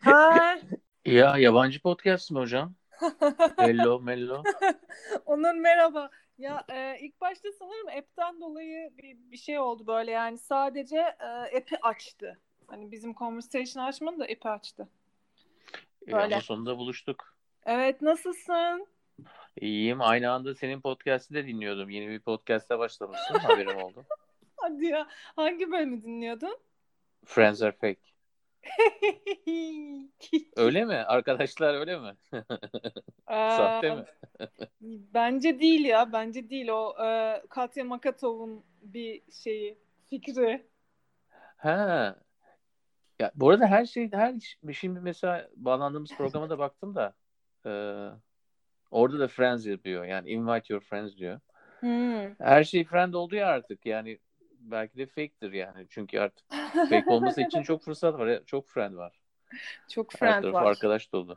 Ha, Ya yabancı podcast mi hocam? Hello mello. Onur merhaba. Ya e, ilk başta sanırım app'ten dolayı bir, bir şey oldu böyle yani sadece e, app'i açtı. Hani bizim conversation açmadı da app'i açtı. E, Böyle. ama sonunda buluştuk. Evet nasılsın? İyiyim. Aynı anda senin podcast'i de dinliyordum. Yeni bir podcast'e başlamışsın. Haberim oldu. Hadi ya hangi bölümü dinliyordun? Friends are fake. Öyle mi? Arkadaşlar öyle mi? Sahte mi? Bence değil ya bence değil o e, Katya Makatov'un bir şeyi fikri. Ha. Ya bu arada her şey her şimdi mesela bağlandığımız programa da baktım da e, orada da friends yapıyor. Yani invite your friends diyor. Hmm. Her şey friend oldu ya artık. Yani belki de fake'tir yani. Çünkü artık fake olması için çok fırsat var. Çok friend var. Çok Her friend taraf var. arkadaş dolu.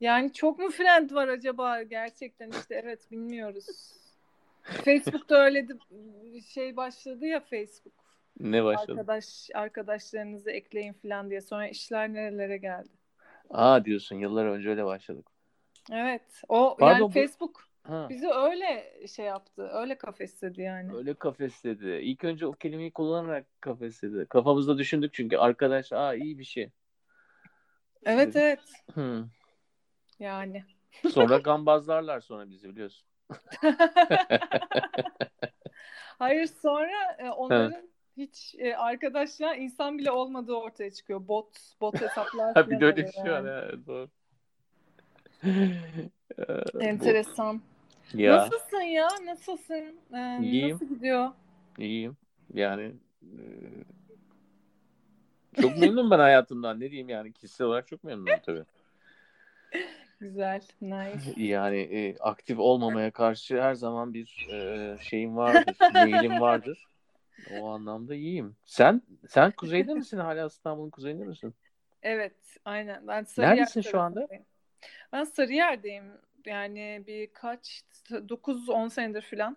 Yani çok mu friend var acaba gerçekten işte evet bilmiyoruz. Facebook'ta öyle de şey başladı ya Facebook. Ne başladı? Arkadaş arkadaşlarınızı ekleyin falan diye. Sonra işler nerelere geldi. Aa diyorsun yıllar önce öyle başladık. Evet. O Pardon, yani Facebook Ha. bizi öyle şey yaptı. Öyle kafesledi yani. Öyle kafesledi. İlk önce o kelimeyi kullanarak kafesledi. Kafamızda düşündük çünkü arkadaş aa iyi bir şey. Evet evet. Hı. Yani. Sonra gambazlarlar sonra bizi biliyorsun. Hayır sonra e, onların hiç e, arkadaşlar insan bile olmadığı ortaya çıkıyor. Bot bot hesaplar Ha, bir de öyle bir şey var yani. Doğru. Enteresan. Ya Nasılsın ya? Nasılsın? Ee, İyiyim. Nasıl gidiyor? iyiyim. Yani e, çok memnunum ben hayatımdan. Ne diyeyim yani kişisel olarak çok memnunum tabii. Güzel. Nice. Yani e, aktif olmamaya karşı her zaman bir e, şeyim vardır, meyilim vardır. O anlamda iyiyim. Sen sen kuzeyde misin? Hala İstanbul'un kuzeyinde misin? Evet. Aynen. Ben Sarıyer Neredesin şu anda? Ben Sarıyer'deyim. Yani birkaç 9-10 senedir falan.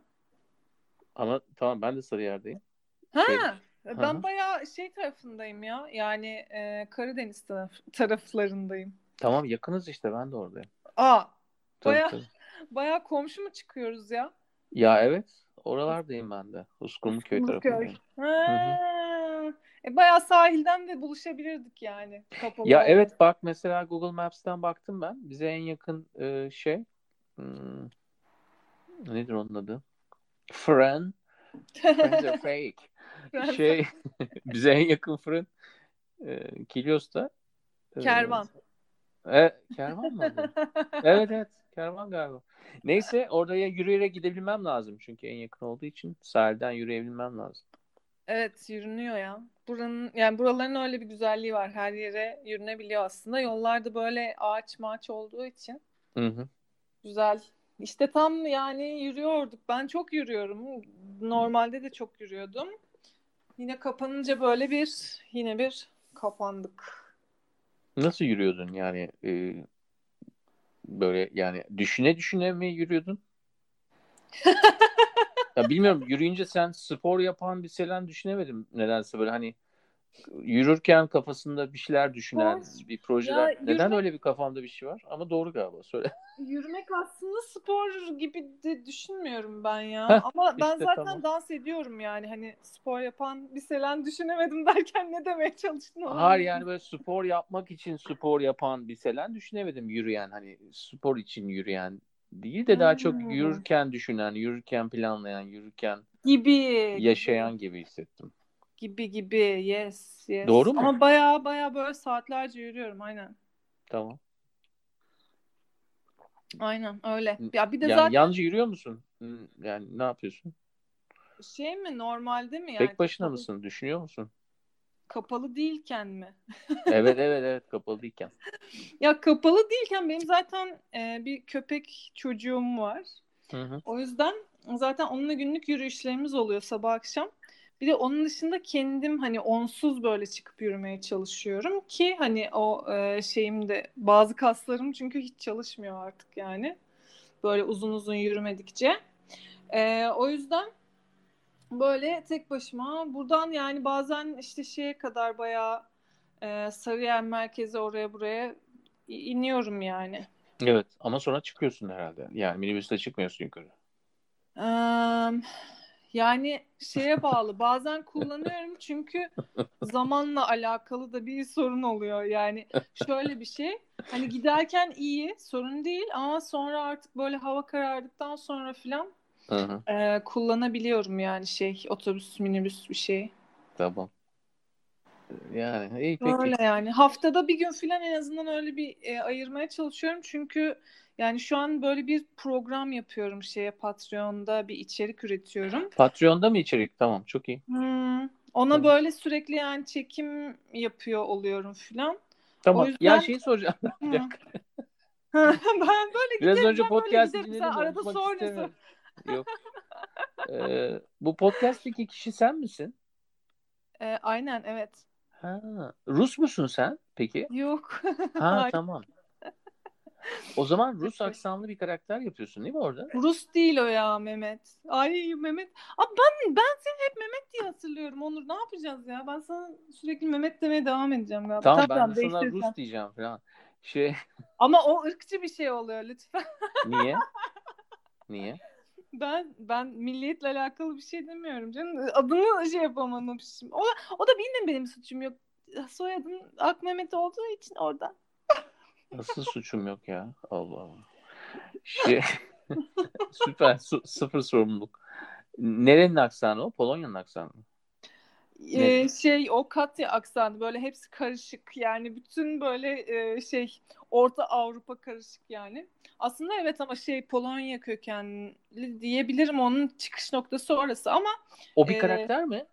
Ama tamam ben de Sarıyer'deyim. Ha, Şey- ben hı. bayağı şey tarafındayım ya. Yani e, Karadeniz taraf, taraflarındayım. Tamam yakınız işte ben de oradayım. Aa, Tabii, Bayağı- tabii. bayağı komşu mu çıkıyoruz ya? Ya evet oralardayım ben de. Uskumruköy Uskumruköy. tarafındayım. E, bayağı sahilden de buluşabilirdik yani. Kapalı Ya evet bak mesela Google Maps'ten baktım ben. Bize en yakın e, şey hmm, nedir onun adı? Fren. Friends are fake. Şey bize en yakın fırın e, Kilyos'ta. E, Kervan. E, kervan mı? evet evet kervan galiba. Neyse orada ya yürüyerek gidebilmem lazım. Çünkü en yakın olduğu için sahilden yürüyebilmem lazım. Evet yürünüyor ya. Buranın yani buraların öyle bir güzelliği var. Her yere yürünebiliyor aslında. Yollarda böyle ağaç maç olduğu için Hı hı. güzel. İşte tam yani yürüyorduk. Ben çok yürüyorum. Normalde de çok yürüyordum. Yine kapanınca böyle bir yine bir kapandık. Nasıl yürüyordun yani e, böyle yani düşüne düşüne mi yürüyordun? ya bilmiyorum yürüyünce sen spor yapan bir Selen düşünemedim nedense böyle hani yürürken kafasında bir şeyler düşünen Spor- bir projeler. Ya Neden yürümek- öyle bir kafamda bir şey var? Ama doğru galiba söyle. Yürümek aslında spor gibi de düşünmüyorum ben ya. Heh, Ama ben işte zaten tamam. dans ediyorum yani. Hani spor yapan bir Selen düşünemedim derken ne demeye çalıştın? Hayır yani böyle spor yapmak için spor yapan bir Selen düşünemedim yürüyen hani spor için yürüyen değil de daha çok yürürken düşünen, yürürken planlayan, yürürken Gibi. yaşayan gibi hissettim. Gibi gibi. Yes. Yes. Doğru mu? Ama baya baya böyle saatlerce yürüyorum. Aynen. Tamam. Aynen öyle. Ya bir de Yani zaten yalnızca yürüyor musun? Yani ne yapıyorsun? şey mi normalde mi yani? Tek başına mısın? Düşünüyor musun? Kapalı değilken mi? Evet evet evet kapalı değilken. Ya kapalı değilken benim zaten e, bir köpek çocuğum var. Hı hı. O yüzden zaten onunla günlük yürüyüşlerimiz oluyor sabah akşam. Bir de onun dışında kendim hani onsuz böyle çıkıp yürümeye çalışıyorum ki hani o e, şeyim de bazı kaslarım çünkü hiç çalışmıyor artık yani. Böyle uzun uzun yürümedikçe. E, o yüzden böyle tek başıma buradan yani bazen işte şeye kadar bayağı e, Sarıyer merkeze oraya buraya iniyorum yani. Evet ama sonra çıkıyorsun herhalde. Yani minibüste çıkmıyorsun yukarı. Eee, yani şeye bağlı. Bazen kullanıyorum çünkü zamanla alakalı da bir sorun oluyor. Yani şöyle bir şey. Hani giderken iyi, sorun değil ama sonra artık böyle hava karardıktan sonra filan Hı hı. e, kullanabiliyorum yani şey otobüs, minibüs bir şey. Tamam. Yani iyi peki. Öyle yani. Haftada bir gün filan en azından öyle bir e, ayırmaya çalışıyorum. Çünkü yani şu an böyle bir program yapıyorum şeye Patreon'da bir içerik üretiyorum. Patreon'da mı içerik? Tamam çok iyi. Hmm, Ona Tamam. böyle sürekli yani çekim yapıyor oluyorum filan. Tamam. O yüzden- Ya şeyi soracağım. Ben böyle Biraz giderim, önce podcast dinledim. Arada sor ne. Yok. Ee, bu podcast'teki kişi sen misin? E, aynen evet. Ha, Rus musun sen peki? Yok. Ha tamam. O zaman Rus aksanlı bir karakter yapıyorsun değil mi orada? Rus değil o ya Mehmet. Ay Mehmet. Abi ben ben seni hep Mehmet diye hatırlıyorum Onur. Ne yapacağız ya? Ben sana sürekli Mehmet demeye devam edeceğim galiba. Tamam ben de sana. Rus diyeceğim falan. Şey Ama o ırkçı bir şey oluyor lütfen. niye? Niye? Ben ben milliyetle alakalı bir şey demiyorum canım. Adını şey yapamamışım. O, o da benim benim suçum yok. Soyadım Ak olduğu için oradan. Nasıl suçum yok ya? Allah Allah. Şey süper su- sıfır sorumluluk. Nerenin aksanı o? Polonya'nın aksanı mı? Ee, şey o Katya aksanı böyle hepsi karışık yani bütün böyle e, şey Orta Avrupa karışık yani. Aslında evet ama şey Polonya kökenli diyebilirim onun çıkış noktası orası ama O bir Ee, karakter mi?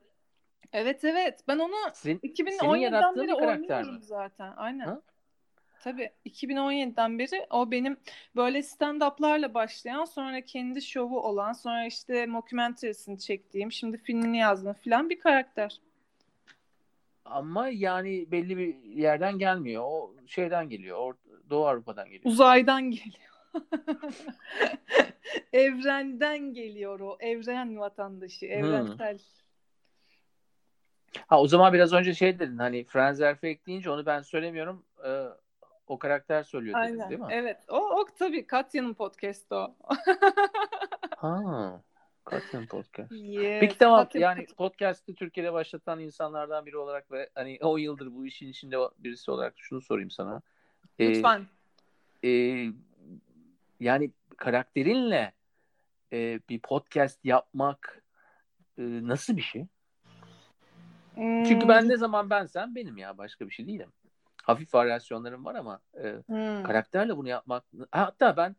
evet evet ben onu Senin, senin 2017'den yarattığın beri oynuyorum mi? zaten aynen. Ha? Tabii 2017'den beri o benim böyle stand-up'larla başlayan sonra kendi şovu olan sonra işte mockumentary'sini çektiğim şimdi filmini yazdım falan bir karakter. Ama yani belli bir yerden gelmiyor. O şeyden geliyor. Or- Doğu Avrupa'dan geliyor. Uzaydan geliyor. Evrenden geliyor o. Evren vatandaşı. Evrensel. Ha o zaman biraz önce şey dedin hani Franz Erfek deyince onu ben söylemiyorum. Ee, o karakter söylüyor dedin Aynen. değil mi? Evet. O, o tabii Katya'nın podcast'ı o. Ha. Katın podcast. Yes. Peki tamam Katya- yani podcast'ı Türkiye'de başlatan insanlardan biri olarak ve hani 10 yıldır bu işin içinde birisi olarak şunu sorayım sana. Ee, Lütfen. e, yani karakterinle e, bir podcast yapmak e, nasıl bir şey? Çünkü Hmm. ben ne zaman bensem benim ya başka bir şey değilim. Hafif varyasyonlarım var ama e, Hmm. karakterle bunu yapmak hatta ben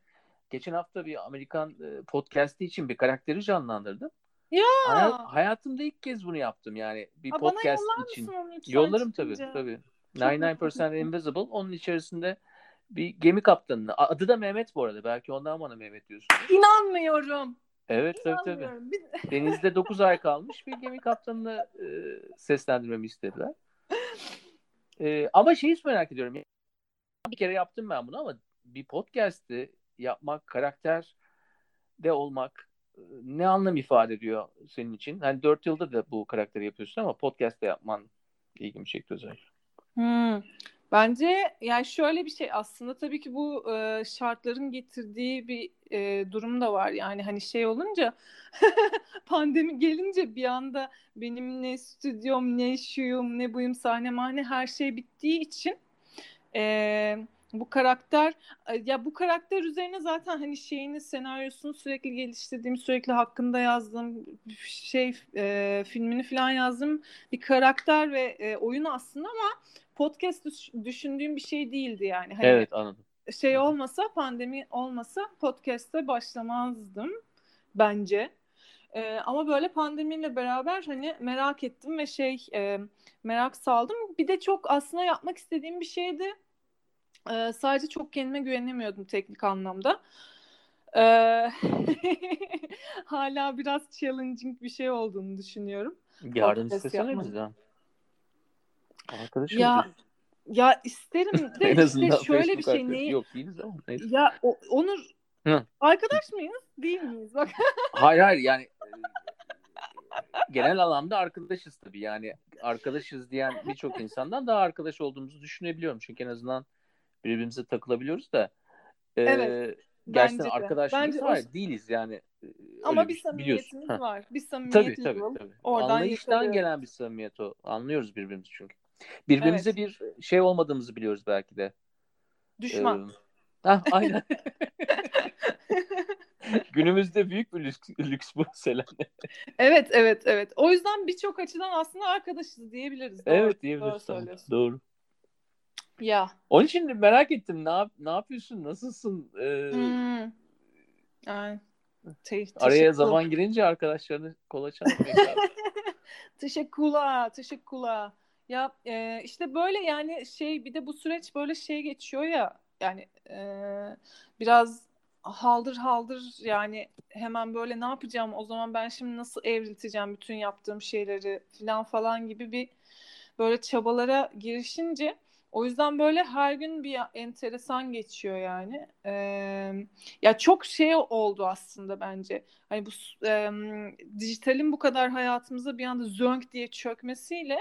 geçen hafta bir Amerikan e, podcast'i için bir karakteri canlandırdım. Ya. Hay- hayatımda ilk kez bunu yaptım yani bir Aa, bana podcast yollar için. onu Yollarım tabii tabii. Çok 99% Invisible onun içerisinde bir gemi kaptanı. Adı da Mehmet bu arada. Belki ondan bana Mehmet diyorsun. İnanmıyorum. Evet tabii tabii. Denizde 9 ay kalmış bir gemi kaptanını e, seslendirmemi istediler. E, ama şeyi merak ediyorum. Bir kere yaptım ben bunu ama bir podcast'i yapmak, karakter de olmak e, ne anlam ifade ediyor senin için? Hani 4 yıldır da bu karakteri yapıyorsun ama podcast'te yapman ilgimi çekti özellikle. Hmm. Bence yani şöyle bir şey aslında tabii ki bu e, şartların getirdiği bir e, durum da var. Yani hani şey olunca pandemi gelince bir anda benim ne stüdyom ne şuyum ne buyum sahne mahne her şey bittiği için e, bu karakter ya bu karakter üzerine zaten hani şeyini senaryosunu sürekli geliştirdiğim sürekli hakkında yazdığım şey e, filmini falan yazdığım bir karakter ve e, oyun aslında ama podcast düş- düşündüğüm bir şey değildi yani. Hani Evet anladım. şey olmasa pandemi olmasa podcast'e başlamazdım bence. Ee, ama böyle pandemiyle beraber hani merak ettim ve şey e, merak saldım. Bir de çok aslında yapmak istediğim bir şeydi. Ee, sadece çok kendime güvenemiyordum teknik anlamda. Ee, hala biraz challenging bir şey olduğunu düşünüyorum. Podcast istesene bizden. Arkadaşım Ya ya isterim de en işte şöyle bir şey neyi yok değiliz ama neyse. ya o- Onur Hı. arkadaş mıyız? Değil miyiz? Bak Hayır hayır yani e, genel anlamda arkadaşız tabii. Yani arkadaşız diyen birçok insandan daha arkadaş olduğumuzu düşünebiliyorum. Çünkü en azından birbirimize takılabiliyoruz da. E, evet. Gerçekten arkadaşlığımız Bence var. O... Değiliz yani. Ama bir samimiyetimiz var. Bir samimiyet tabii, tabii, tabii. Oradan Anlayıştan gelen bir samimiyet o. Anlıyoruz birbirimizi çünkü. Birbirimize evet. bir şey olmadığımızı biliyoruz belki de. Düşman. Ee, heh, aynen. Günümüzde büyük bir lüks, lüks bu Selen. evet evet evet. O yüzden birçok açıdan aslında arkadaşız diyebiliriz. Doğru, evet diyebiliriz. Doğru, doğru. Ya. Onun için merak ettim. Ne yap ne yapıyorsun? Nasılsın? Ee, hmm. Yani, te- araya zaman girince arkadaşlarını kola çalmıyor. teşekkürler. Teşekkürler. Ya e, işte böyle yani şey bir de bu süreç böyle şey geçiyor ya yani e, biraz haldır haldır yani hemen böyle ne yapacağım o zaman ben şimdi nasıl evrilteceğim bütün yaptığım şeyleri falan falan gibi bir böyle çabalara girişince o yüzden böyle her gün bir enteresan geçiyor yani. Ee, ya çok şey oldu aslında bence. Hani bu e, dijitalin bu kadar hayatımıza bir anda zönk diye çökmesiyle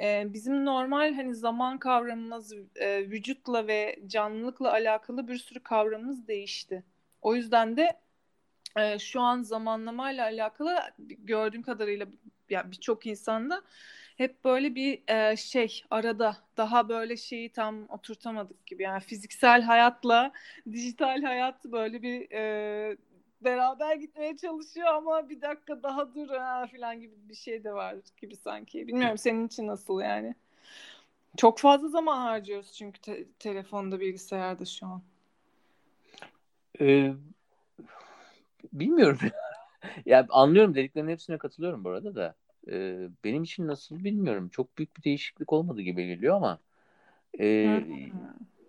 e, bizim normal hani zaman kavramımız e, vücutla ve canlılıkla alakalı bir sürü kavramımız değişti. O yüzden de e, şu an zamanlamayla alakalı gördüğüm kadarıyla yani birçok insanda hep böyle bir e, şey arada daha böyle şeyi tam oturtamadık gibi yani fiziksel hayatla dijital hayat böyle bir e, beraber gitmeye çalışıyor ama bir dakika daha dur falan gibi bir şey de var gibi sanki. Bilmiyorum senin için nasıl yani? Çok fazla zaman harcıyoruz çünkü te- telefonda bilgisayarda şu an. Ee, bilmiyorum. ya anlıyorum dediklerinin hepsine katılıyorum bu arada da. Ee, benim için nasıl bilmiyorum. Çok büyük bir değişiklik olmadı gibi geliyor ama e,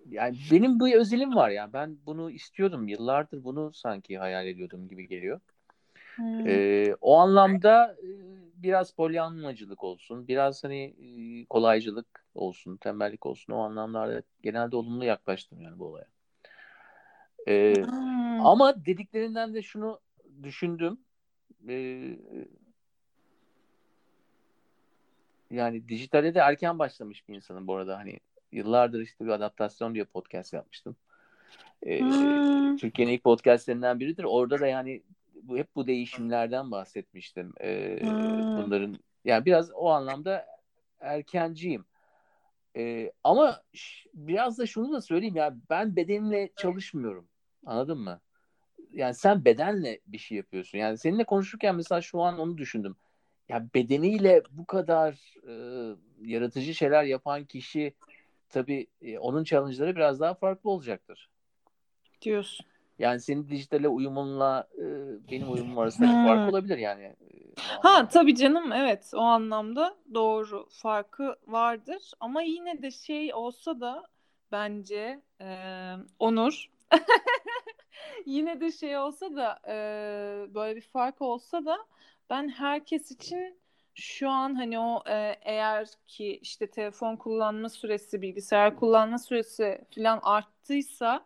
yani benim bu özelim var ya. Ben bunu istiyordum. Yıllardır bunu sanki hayal ediyordum gibi geliyor. Hmm. Ee, o anlamda e, biraz polyanmacılık olsun, biraz hani e, kolaycılık olsun, tembellik olsun o anlamlarda genelde olumlu yaklaştım yani bu olaya. Ee, hmm. Ama dediklerinden de şunu düşündüm. Ee, yani dijitale de erken başlamış bir insanım bu arada hani yıllardır işte bir adaptasyon diye podcast yapmıştım. Ee, hmm. Türkiye'nin ilk podcastlerinden biridir. Orada da yani bu hep bu değişimlerden bahsetmiştim. Ee, hmm. Bunların yani biraz o anlamda erkenciyim. Ee, ama biraz da şunu da söyleyeyim ya ben bedenimle çalışmıyorum. Anladın mı? Yani sen bedenle bir şey yapıyorsun. Yani seninle konuşurken mesela şu an onu düşündüm. Ya bedeniyle bu kadar e, yaratıcı şeyler yapan kişi tabii e, onun challenge'ları biraz daha farklı olacaktır. Diyorsun. Yani senin dijitale uyumunla e, benim uyumum arasında bir fark olabilir yani. E, ha tabii canım evet o anlamda doğru farkı vardır ama yine de şey olsa da bence e, Onur yine de şey olsa da e, böyle bir fark olsa da ben herkes için şu an hani o e, eğer ki işte telefon kullanma süresi, bilgisayar kullanma süresi falan arttıysa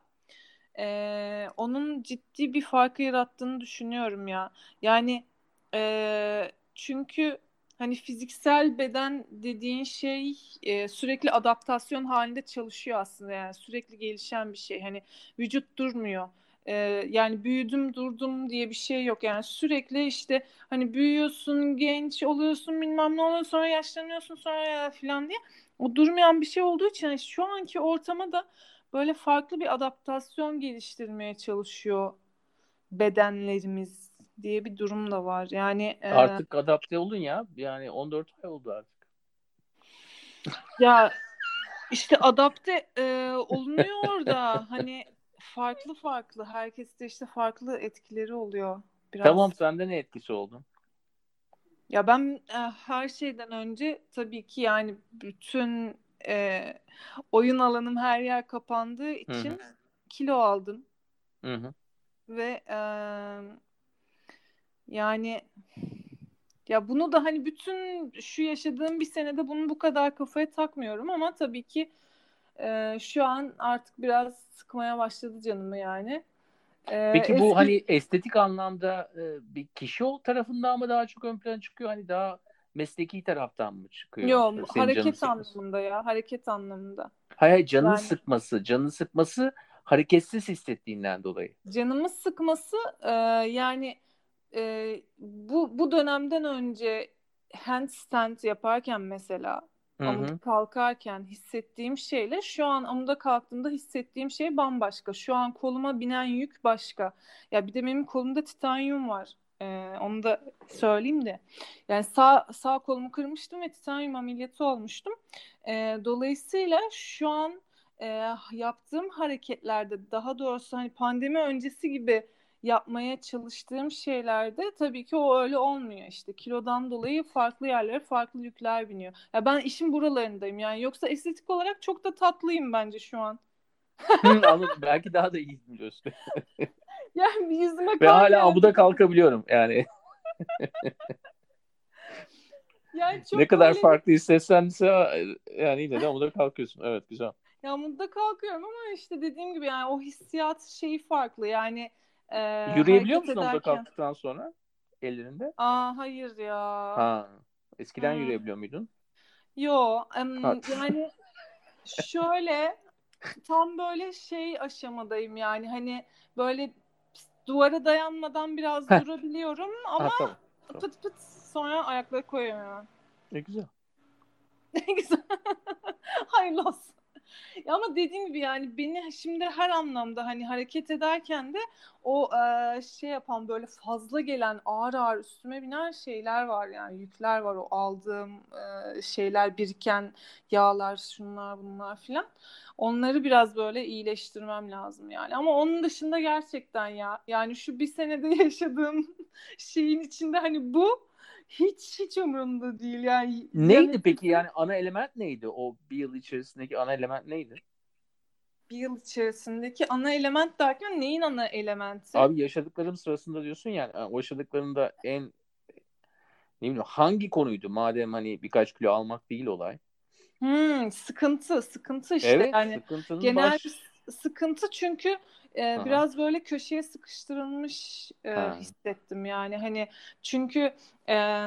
e, onun ciddi bir farkı yarattığını düşünüyorum ya. Yani e, çünkü hani fiziksel beden dediğin şey e, sürekli adaptasyon halinde çalışıyor aslında yani sürekli gelişen bir şey. Hani vücut durmuyor. E, yani büyüdüm durdum diye bir şey yok. Yani sürekli işte hani büyüyorsun, genç oluyorsun, bilmem ne oluyor, sonra yaşlanıyorsun, sonra ya falan diye. O durmayan bir şey olduğu için yani şu anki ortama da böyle farklı bir adaptasyon geliştirmeye çalışıyor bedenlerimiz diye bir durum da var. Yani e... artık adapte oldun ya. Yani 14 ay oldu artık. Ya işte adapte e, olunuyor da hani farklı farklı. Herkeste işte farklı etkileri oluyor. Biraz. Tamam sende ne etkisi oldu? Ya ben e, her şeyden önce tabii ki yani bütün e, oyun alanım her yer kapandığı için Hı-hı. kilo aldım. Hı-hı. Ve e, yani ya bunu da hani bütün şu yaşadığım bir senede bunu bu kadar kafaya takmıyorum ama tabii ki e, şu an artık biraz sıkmaya başladı canımı yani. Ee, Peki eski- bu hani estetik anlamda e, bir kişi tarafından mı daha çok ön plana çıkıyor? Hani daha mesleki taraftan mı çıkıyor? Yok hareket anlamında ya hareket anlamında. Hayır, hayır canını Yani- sıkması. Canını sıkması hareketsiz hissettiğinden dolayı. Canımı sıkması e, yani e, bu bu dönemden önce handstand yaparken mesela Hı hı. amuda kalkarken hissettiğim şeyle şu an amuda kalktığımda hissettiğim şey bambaşka. Şu an koluma binen yük başka. Ya bir de benim kolumda titanyum var. Ee, onu da söyleyeyim de. Yani sağ sağ kolumu kırmıştım ve titanyum ameliyatı olmuştum. Ee, dolayısıyla şu an e, yaptığım hareketlerde daha doğrusu hani pandemi öncesi gibi yapmaya çalıştığım şeylerde tabii ki o öyle olmuyor işte kilodan dolayı farklı yerlere farklı yükler biniyor. Ya ben işin buralarındayım yani yoksa estetik olarak çok da tatlıyım bence şu an. Anladım. Belki daha da iyi biliyorsun. Yani bir yüzüme Ve hala geldi. amuda kalkabiliyorum. Yani Yani çok ne kadar böyle- farklı hissetsen de yani yine de amuda kalkıyorsun. Evet güzel. Ya amuda kalkıyorum ama işte dediğim gibi yani o hissiyat şeyi farklı yani. E, Yürüyebiliyor musun ederken- kalktıktan sonra ellerinde? Aa hayır ya. Ha. Eskiden Hmm. yürüyebiliyor muydun? Yo, Ha. yani şöyle tam böyle şey aşamadayım yani hani böyle duvara dayanmadan biraz Heh. durabiliyorum ama Ha, tamam. pıt pıt sonra ayakları hemen. Ne güzel. Ne güzel. Hayırlı olsun. Ya ama dediğim gibi yani beni şimdi her anlamda hani hareket ederken de o e, şey yapan böyle fazla gelen ağır ağır üstüme binen şeyler var yani yükler var o aldığım e, şeyler biriken yağlar şunlar bunlar filan. Onları biraz böyle iyileştirmem lazım yani. Ama onun dışında gerçekten ya yani şu bir senede yaşadığım şeyin içinde hani bu hiç hiç umurumda değil yani. Neydi peki yani ana element neydi? O bir yıl içerisindeki ana element neydi? bir yıl içerisindeki ana element derken neyin ana elementi? Abi yaşadıklarım sırasında diyorsun yani o yaşadıklarında en ne bileyim hangi konuydu madem hani birkaç kilo almak değil olay. Hmm, sıkıntı, sıkıntı işte evet yani genel baş... sıkıntı çünkü e, Aha. biraz böyle köşeye sıkıştırılmış e, Ha. hissettim yani hani çünkü e,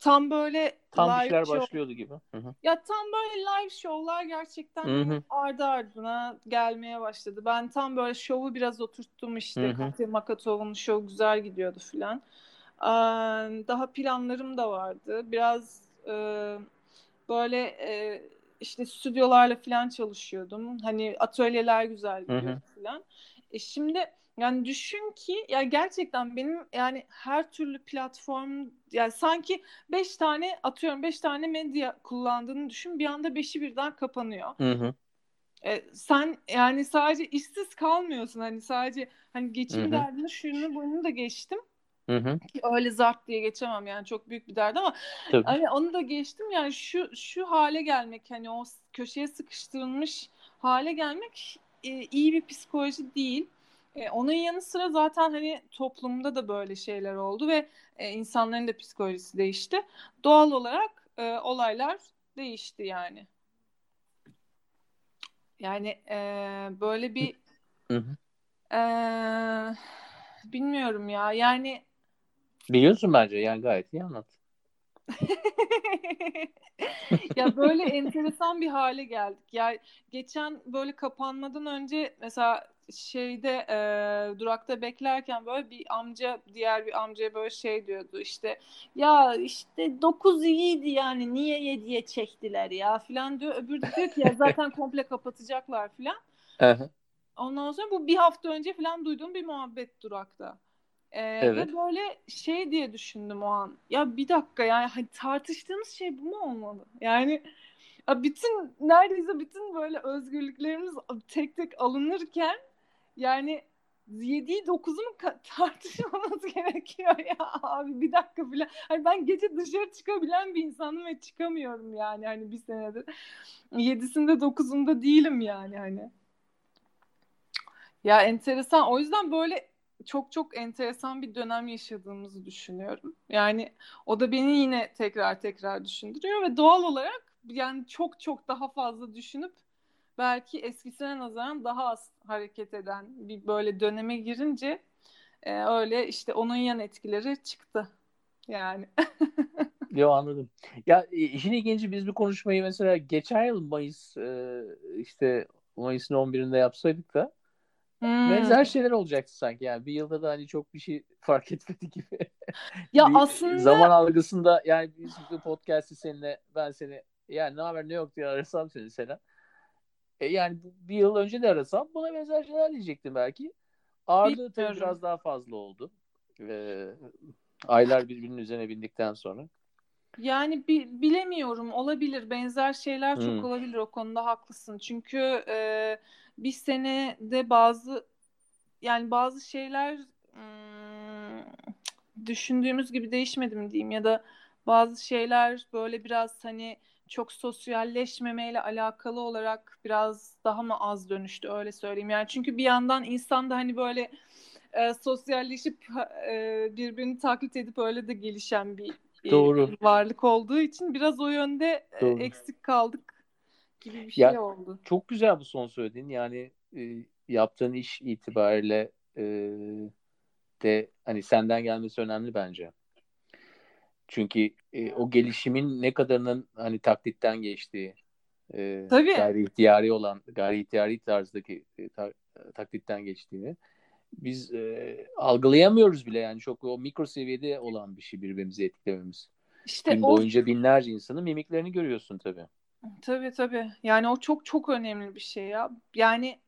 tam böyle tam live şeyler show- başlıyordu gibi. Hı hı. Ya tam böyle live şovlar gerçekten Hı hı. hani ardı ardına gelmeye başladı. Ben tam böyle şovu biraz oturttum işte. Katia Makatov'un şov güzel gidiyordu filan. Ee, Daha planlarım da vardı. Biraz e, böyle e, işte stüdyolarla filan çalışıyordum. Hani atölyeler güzel gidiyordu filan. E şimdi yani düşün ki ya gerçekten benim yani her türlü platform yani sanki beş tane atıyorum beş tane medya kullandığını düşün bir anda beşi birden kapanıyor. Hı hı. E, sen yani sadece işsiz kalmıyorsun hani sadece hani geçim Hı hı. derdini şunu bunu da geçtim. Hı hı. Öyle zart diye geçemem yani çok büyük bir dert ama Tabii. hani onu da geçtim yani şu şu hale gelmek hani o köşeye sıkıştırılmış hale gelmek e, iyi bir psikoloji değil. E, onun yanı sıra zaten hani toplumda da böyle şeyler oldu ve e, insanların da psikolojisi değişti. Doğal olarak e, olaylar değişti yani. Yani e, böyle bir Hı hı. e, bilmiyorum ya yani Biliyorsun bence yani gayet iyi anlat. ya böyle enteresan bir hale geldik. Ya geçen böyle kapanmadan önce mesela şeyde e, durakta beklerken böyle bir amca diğer bir amcaya böyle şey diyordu işte ya işte 9 iyiydi yani niye 7'ye çektiler ya filan diyor. Öbürü diyor ki ya zaten komple kapatacaklar filan. Ondan sonra bu bir hafta önce falan duyduğum bir muhabbet durakta. Ee, Evet. Ve böyle şey diye düşündüm o an. Ya bir dakika yani hani tartıştığımız şey bu mu olmalı? Yani ya bütün neredeyse bütün böyle özgürlüklerimiz tek tek alınırken yani 7'yi 9'u mu ka- tartışmamız gerekiyor ya abi bir dakika bile. Hani ben gece dışarı çıkabilen bir insanım ve çıkamıyorum yani hani bir senedir. 7'sinde 9'unda değilim yani hani. Ya enteresan. O yüzden böyle çok çok enteresan bir dönem yaşadığımızı düşünüyorum. Yani o da beni yine tekrar tekrar düşündürüyor ve doğal olarak yani çok çok daha fazla düşünüp belki eskisine nazaran daha az hareket eden bir böyle döneme girince e, öyle işte onun yan etkileri çıktı yani. Yo anladım. Ya e, işin ilginci biz bir konuşmayı mesela geçen yıl Mayıs e, işte Mayıs'ın 11'inde yapsaydık da hmm. benzer şeyler olacaktı sanki. Yani bir yılda da hani çok bir şey fark etmedi gibi. Ya aslında zaman algısında yani biz bu podcast'i seninle ben seni yani ne haber ne yok diye arasam seni Sena. E yani bir yıl önce de arasam buna benzer şeyler diyecektim belki. Ağırlığı tabii biraz daha fazla oldu. Ee, aylar birbirinin üzerine bindikten sonra. Yani bi- bilemiyorum olabilir benzer şeyler çok hmm. olabilir o konuda haklısın çünkü e, bir senede bazı yani bazı şeyler hmm, düşündüğümüz gibi değişmedi mi diyeyim ya da bazı şeyler böyle biraz hani çok sosyalleşmemeyle alakalı olarak biraz daha mı az dönüştü öyle söyleyeyim yani çünkü bir yandan insan da hani böyle e, sosyalleşip e, birbirini taklit edip öyle de gelişen bir Doğru. varlık olduğu için biraz o yönde e, Doğru. eksik kaldık gibi bir ya, şey oldu. Çok güzel bu son söylediğin. Yani e, yaptığın iş itibariyle e, de hani senden gelmesi önemli bence. Çünkü e, o gelişimin ne kadarının hani taklitten geçtiği, e, Tabii. gayri ihtiyari olan, gayri ihtiyari tarzdaki e, ta, taklitten geçtiğini biz e, algılayamıyoruz bile yani çok o mikro seviyede olan bir şey birbirimizi etkilememiz. İşte Gün o... boyunca binlerce insanın mimiklerini görüyorsun tabii. Tabii tabii. Yani o çok çok önemli bir şey ya. Yani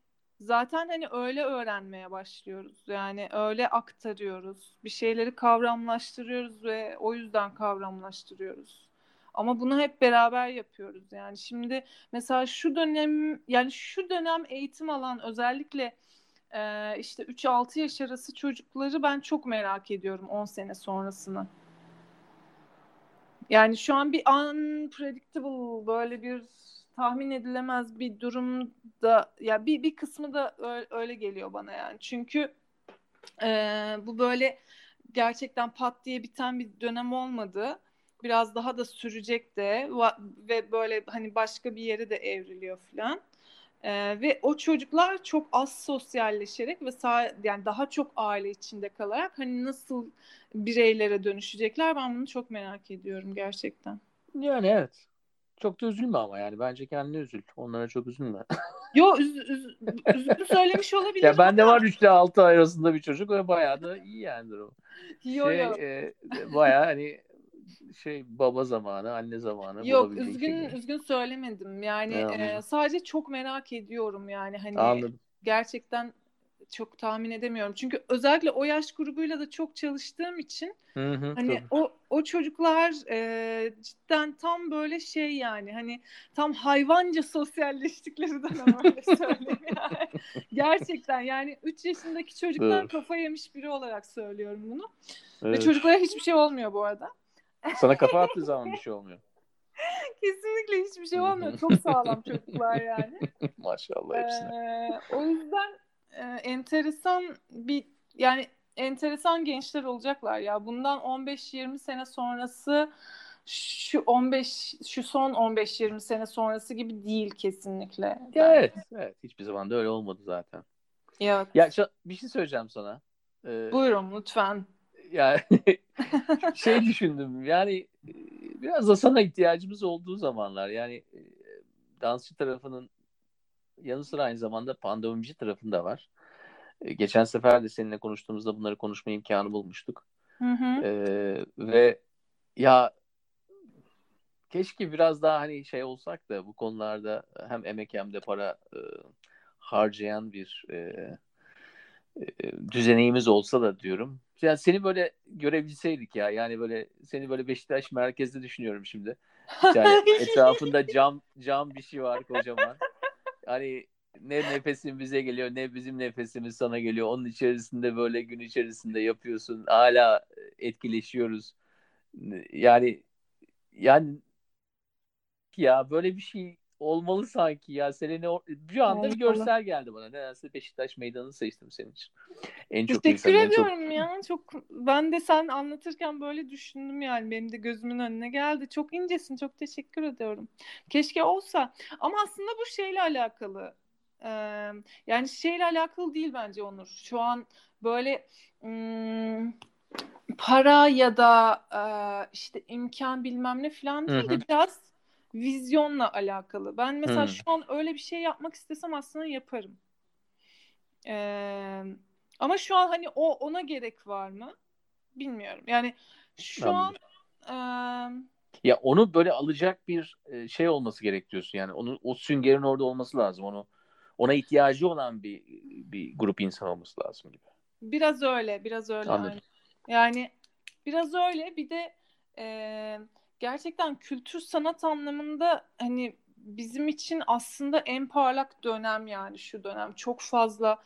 zaten hani öyle öğrenmeye başlıyoruz. Yani öyle aktarıyoruz. Bir şeyleri kavramlaştırıyoruz ve o yüzden kavramlaştırıyoruz. Ama bunu hep beraber yapıyoruz. Yani şimdi mesela şu dönem yani şu dönem eğitim alan özellikle işte 3-6 yaş arası çocukları ben çok merak ediyorum 10 sene sonrasını. Yani şu an bir unpredictable böyle bir tahmin edilemez bir durumda ya bir bir kısmı da öyle, öyle geliyor bana yani. Çünkü e, bu böyle gerçekten pat diye biten bir dönem olmadı. Biraz daha da sürecek de ve böyle hani başka bir yere de evriliyor falan. Ee, ve o çocuklar çok az sosyalleşerek ve sağ, yani daha çok aile içinde kalarak hani nasıl bireylere dönüşecekler ben bunu çok merak ediyorum gerçekten. Yani evet. Çok da üzülme ama yani bence kendine üzül. Onlara çok üzülme. Yo üz, üz, üzüldü söylemiş olabilir. ya bende ama... var 3 ile 6 ay arasında bir çocuk ve bayağı da iyi yani durum. Yo, şey, yo. E, bayağı hani şey baba zamanı, anne zamanı. Yok üzgün şey üzgün söylemedim. Yani e, sadece çok merak ediyorum yani hani Anladım. gerçekten çok tahmin edemiyorum. Çünkü özellikle o yaş grubuyla da çok çalıştığım için hı hı, hani tabii. o o çocuklar e, cidden tam böyle şey yani hani tam hayvanca sosyalleştikleri dönem öyle söyleyeyim yani. Gerçekten yani 3 yaşındaki çocuktan evet. kafa yemiş biri olarak söylüyorum bunu. Evet. Ve çocuklara hiçbir şey olmuyor bu arada. Sana kafa attığı zaman bir şey olmuyor. Kesinlikle hiçbir şey olmuyor. Çok sağlam çocuklar yani. Maşallah hepsine. Ee, o yüzden e, enteresan bir yani enteresan gençler olacaklar ya. Bundan 15-20 sene sonrası şu 15 şu son 15-20 sene sonrası gibi değil kesinlikle. Evet, evet. Hiçbir zaman da öyle olmadı zaten. Evet. Ya bir şey söyleyeceğim sana. Ee, Buyurun lütfen yani şey düşündüm yani e, biraz da sana ihtiyacımız olduğu zamanlar yani e, dansçı tarafının yanı sıra aynı zamanda pandemici tarafında var. E, geçen sefer de seninle konuştuğumuzda bunları konuşma imkanı bulmuştuk. Hı hı. Ee, ve ya keşke biraz daha hani şey olsak da bu konularda hem emek hem de para e, harcayan bir e, düzeneğimiz olsa da diyorum. Yani seni böyle görebilseydik ya. Yani böyle seni böyle Beşiktaş merkezde düşünüyorum şimdi. Yani etrafında cam cam bir şey var kocaman. Hani ne nefesin bize geliyor ne bizim nefesimiz sana geliyor. Onun içerisinde böyle gün içerisinde yapıyorsun. Hala etkileşiyoruz. Yani yani ya böyle bir şey olmalı sanki ya. Selene bir anda bir görsel geldi bana. Nedense Beşiktaş meydanını seçtim senin için. En çok Teşekkür ediyorum çok... ya. Çok ben de sen anlatırken böyle düşündüm yani. Benim de gözümün önüne geldi. Çok incesin. Çok teşekkür ediyorum. Keşke olsa. Ama aslında bu şeyle alakalı. Ee, yani şeyle alakalı değil bence Onur. Şu an böyle ım, para ya da e, işte imkan bilmem ne falan değil de biraz vizyonla alakalı. Ben mesela Hı. şu an öyle bir şey yapmak istesem aslında yaparım. Ee, ama şu an hani o ona gerek var mı? Bilmiyorum. Yani şu Anladım. an e... ya onu böyle alacak bir şey olması gerekiyorsun. Yani onu o süngerin orada olması lazım. Onu ona ihtiyacı olan bir bir grup insan olması lazım gibi. Biraz öyle, biraz öyle. Anladım. Yani biraz öyle. Bir de e, gerçekten kültür sanat anlamında hani bizim için aslında en parlak dönem yani şu dönem. Çok fazla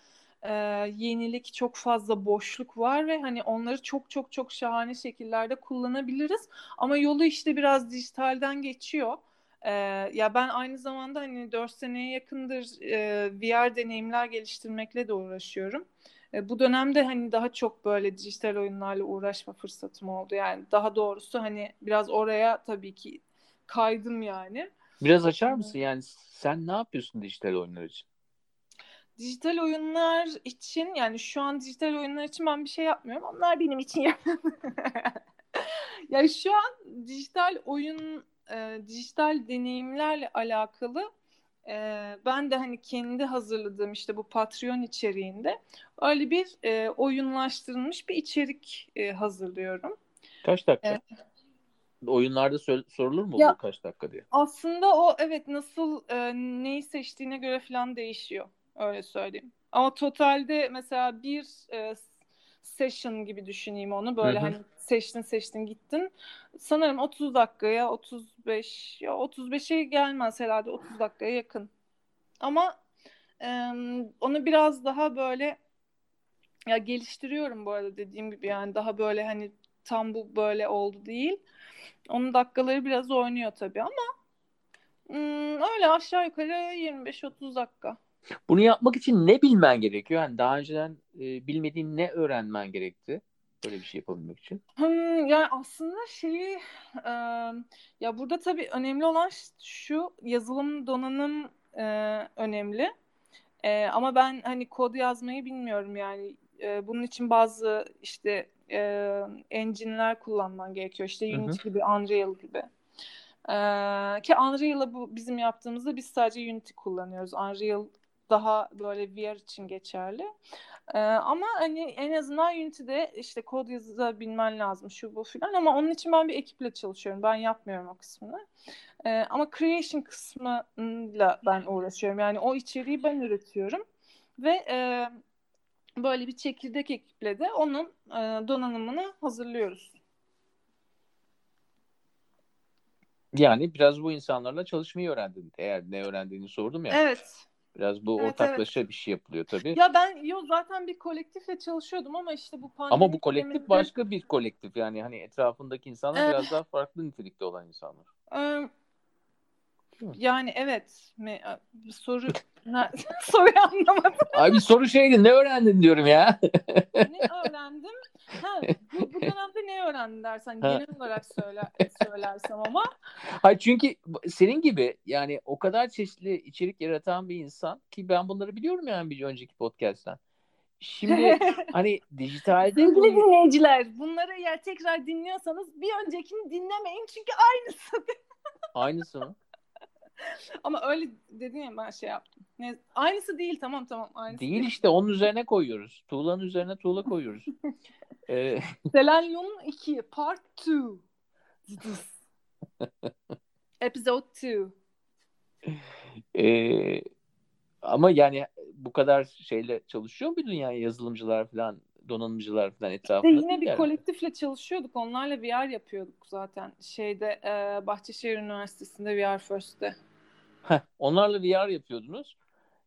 e, yenilik, çok fazla boşluk var ve hani onları çok çok çok şahane şekillerde kullanabiliriz. Ama yolu işte biraz dijitalden geçiyor. Ee, ya ben aynı zamanda hani 4 seneye yakındır e, VR deneyimler geliştirmekle de uğraşıyorum. E, bu dönemde hani daha çok böyle dijital oyunlarla uğraşma fırsatım oldu. Yani daha doğrusu hani biraz oraya tabii ki kaydım yani. Biraz açar mısın? Yani sen ne yapıyorsun dijital oyunlar için? Dijital oyunlar için yani şu an dijital oyunlar için ben bir şey yapmıyorum. Onlar benim için yapıyorum. yani şu an dijital oyun, e, dijital deneyimlerle alakalı e, ben de hani kendi hazırladığım işte bu Patreon içeriğinde öyle bir e, oyunlaştırılmış bir içerik e, hazırlıyorum. Kaç dakika? E, Oyunlarda sorulur mu ya, bu kaç dakika diye? Aslında o evet nasıl e, neyi seçtiğine göre falan değişiyor. Öyle söyleyeyim. Ama totalde mesela bir e, session gibi düşüneyim onu. Böyle Hı-hı. hani seçtin seçtin gittin. Sanırım 30 dakikaya 35 ya 35'e gelmez herhalde 30 dakikaya yakın. Ama e, onu biraz daha böyle ya geliştiriyorum bu arada dediğim gibi yani daha böyle hani tam bu böyle oldu değil. Onun dakikaları biraz oynuyor tabii ama ım, öyle aşağı yukarı 25-30 dakika. Bunu yapmak için ne bilmen gerekiyor? Yani daha önceden e, bilmediğin ne öğrenmen gerekti? Böyle bir şey yapabilmek için. Hmm, yani aslında şeyi e, ya burada tabii önemli olan şu yazılım donanım e, önemli. E, ama ben hani kod yazmayı bilmiyorum yani. E, bunun için bazı işte e, engine'ler kullanman gerekiyor. İşte Unity hı hı. gibi, Unreal gibi. Ee, ki Unreal'ı bu bizim yaptığımızda biz sadece Unity kullanıyoruz. Unreal daha böyle VR için geçerli. Ee, ama hani en azından Unity'de işte kod yazabilmen lazım şu bu filan ama onun için ben bir ekiple çalışıyorum. Ben yapmıyorum o kısmını. Ee, ama creation kısmıyla ben uğraşıyorum. Yani o içeriği ben üretiyorum ve e, böyle bir çekirdek ekiple de onun e, donanımını hazırlıyoruz. Yani biraz bu insanlarla çalışmayı öğrendin. Eğer ne öğrendiğini sordum ya. Evet. Biraz bu evet, ortaklaşa evet. bir şey yapılıyor tabii. Ya ben yo zaten bir kolektifle çalışıyordum ama işte bu pandemi Ama bu kolektif döneminde... başka bir kolektif yani hani etrafındaki insanlar evet. biraz daha farklı nitelikte olan insanlar. Yani evet. Me soru soruyu anlamadım. Abi soru şeydi ne öğrendin diyorum ya. ne öğrendim? Ha, bu, bu dönemde ne öğrendin dersen genel olarak söyler, söylersem ama. Hayır çünkü senin gibi yani o kadar çeşitli içerik yaratan bir insan ki ben bunları biliyorum yani bir önceki podcast'ten. Şimdi hani dijitalde Sevgili bunu... dinleyiciler bunları eğer tekrar dinliyorsanız bir öncekini dinlemeyin çünkü aynısı. aynısı mı? Ama öyle dedin ya ben şey yaptım. Ne, aynısı değil tamam tamam. Aynısı değil, değil işte onun üzerine koyuyoruz. Tuğlanın üzerine tuğla koyuyoruz. ee... Selenyum'un 2 part 2. Episode 2. Ee, ama yani bu kadar şeyle çalışıyor muydun yani yazılımcılar falan donanımcılar falan etrafında. yine bir yani. kolektifle çalışıyorduk. Onlarla VR yapıyorduk zaten. Şeyde e, Bahçeşehir Üniversitesi'nde VR First'te. Heh, onlarla VR yapıyordunuz.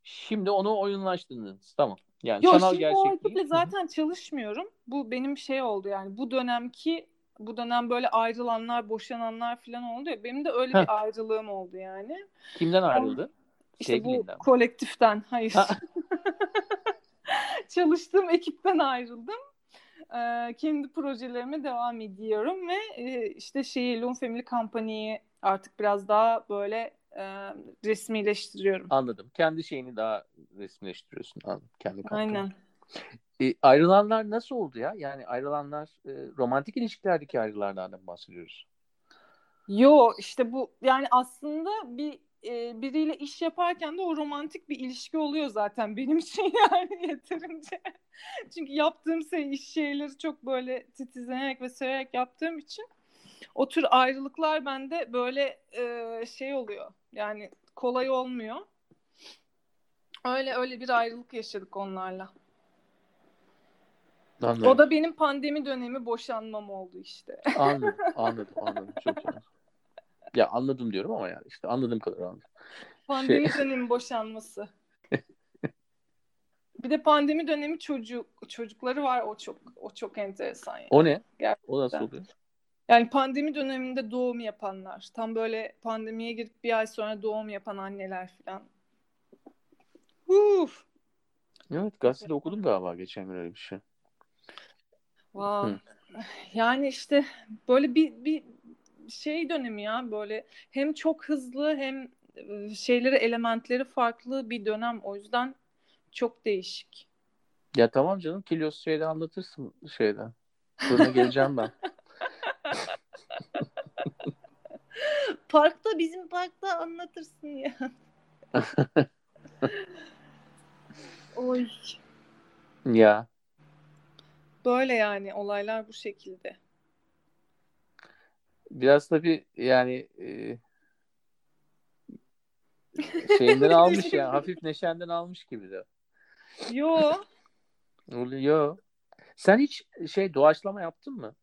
Şimdi onu oyunlaştırdınız. Tamam. Yani Yo, sanal şimdi o ekiple zaten çalışmıyorum. Bu benim şey oldu yani. Bu dönemki bu dönem böyle ayrılanlar, boşananlar falan oldu ya. Benim de öyle Heh. bir ayrılığım oldu yani. Kimden ayrıldı? İşte Sevgilinden. bu kolektiften, hayır. Ha. Çalıştığım ekipten ayrıldım. Ee, kendi projelerime devam ediyorum ve e, işte şeyi Loom Family Company'yi artık biraz daha böyle e, resmileştiriyorum. Anladım. Kendi şeyini daha resmileştiriyorsun. Anladım. Kendi kampanyayı. Aynen. E, ayrılanlar nasıl oldu ya? Yani ayrılanlar e, romantik ilişkilerdeki ayrılardan mı bahsediyoruz? Yo işte bu yani aslında bir e, biriyle iş yaparken de o romantik bir ilişki oluyor zaten benim için yani yeterince. Çünkü yaptığım şey iş şeyleri çok böyle titizlenerek ve severek yaptığım için o tür ayrılıklar bende böyle e, şey oluyor. Yani kolay olmuyor. Öyle öyle bir ayrılık yaşadık onlarla. Anladım. O da benim pandemi dönemi boşanmam oldu işte. Anladım, anladım, anladım. Çok iyi. Ya anladım diyorum ama yani işte anladığım kadar anladım. Pandemi dönemi boşanması. Bir de pandemi dönemi çocuk çocukları var o çok o çok enteresan yani. O ne? Gerçekten. O nasıl oluyor? Yani pandemi döneminde doğum yapanlar, tam böyle pandemiye girip bir ay sonra doğum yapan anneler falan. Uf. Evet gazetede okudum galiba geçen gün öyle bir şey. Wow. Hı. Yani işte böyle bir bir şey dönemi ya böyle hem çok hızlı hem şeyleri elementleri farklı bir dönem o yüzden çok değişik. Ya tamam canım kilos şeyde anlatırsın şeyden. Sonra geleceğim ben. Parkta bizim parkta anlatırsın ya. Oy. Ya Böyle yani olaylar bu şekilde. biraz tabii yani e, şeyinden almış ya hafif neşenden almış gibi de. Yo. Oluyor. Sen hiç şey doğaçlama yaptın mı?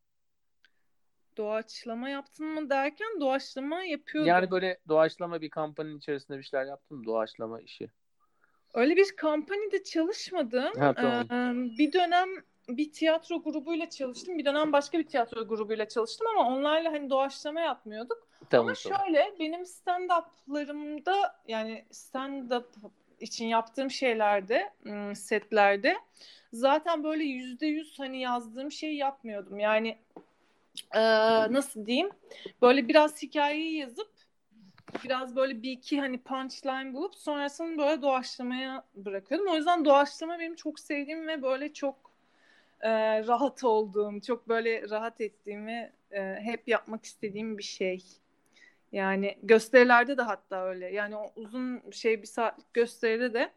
Doğaçlama yaptın mı derken doğaçlama yapıyordum. Yani böyle doğaçlama bir kampanyanın içerisinde bir şeyler yaptın mı? Doğaçlama işi. Öyle bir kampanyada çalışmadım. Ha, tamam. Ee, bir dönem bir tiyatro grubuyla çalıştım. Bir dönem başka bir tiyatro grubuyla çalıştım ama onlarla hani doğaçlama yapmıyorduk. Tamam, Ama tamam. şöyle benim stand-up'larımda yani stand-up için yaptığım şeylerde, setlerde zaten böyle yüzde yüz hani yazdığım şeyi yapmıyordum. Yani e, nasıl diyeyim? Böyle biraz hikayeyi yazıp biraz böyle bir iki hani punchline bulup sonrasını böyle doğaçlamaya bırakıyordum. O yüzden doğaçlama benim çok sevdiğim ve böyle çok e, rahat olduğum, çok böyle rahat ettiğim ve e, hep yapmak istediğim bir şey. Yani gösterilerde de hatta öyle. Yani o uzun şey bir saatlik gösteride de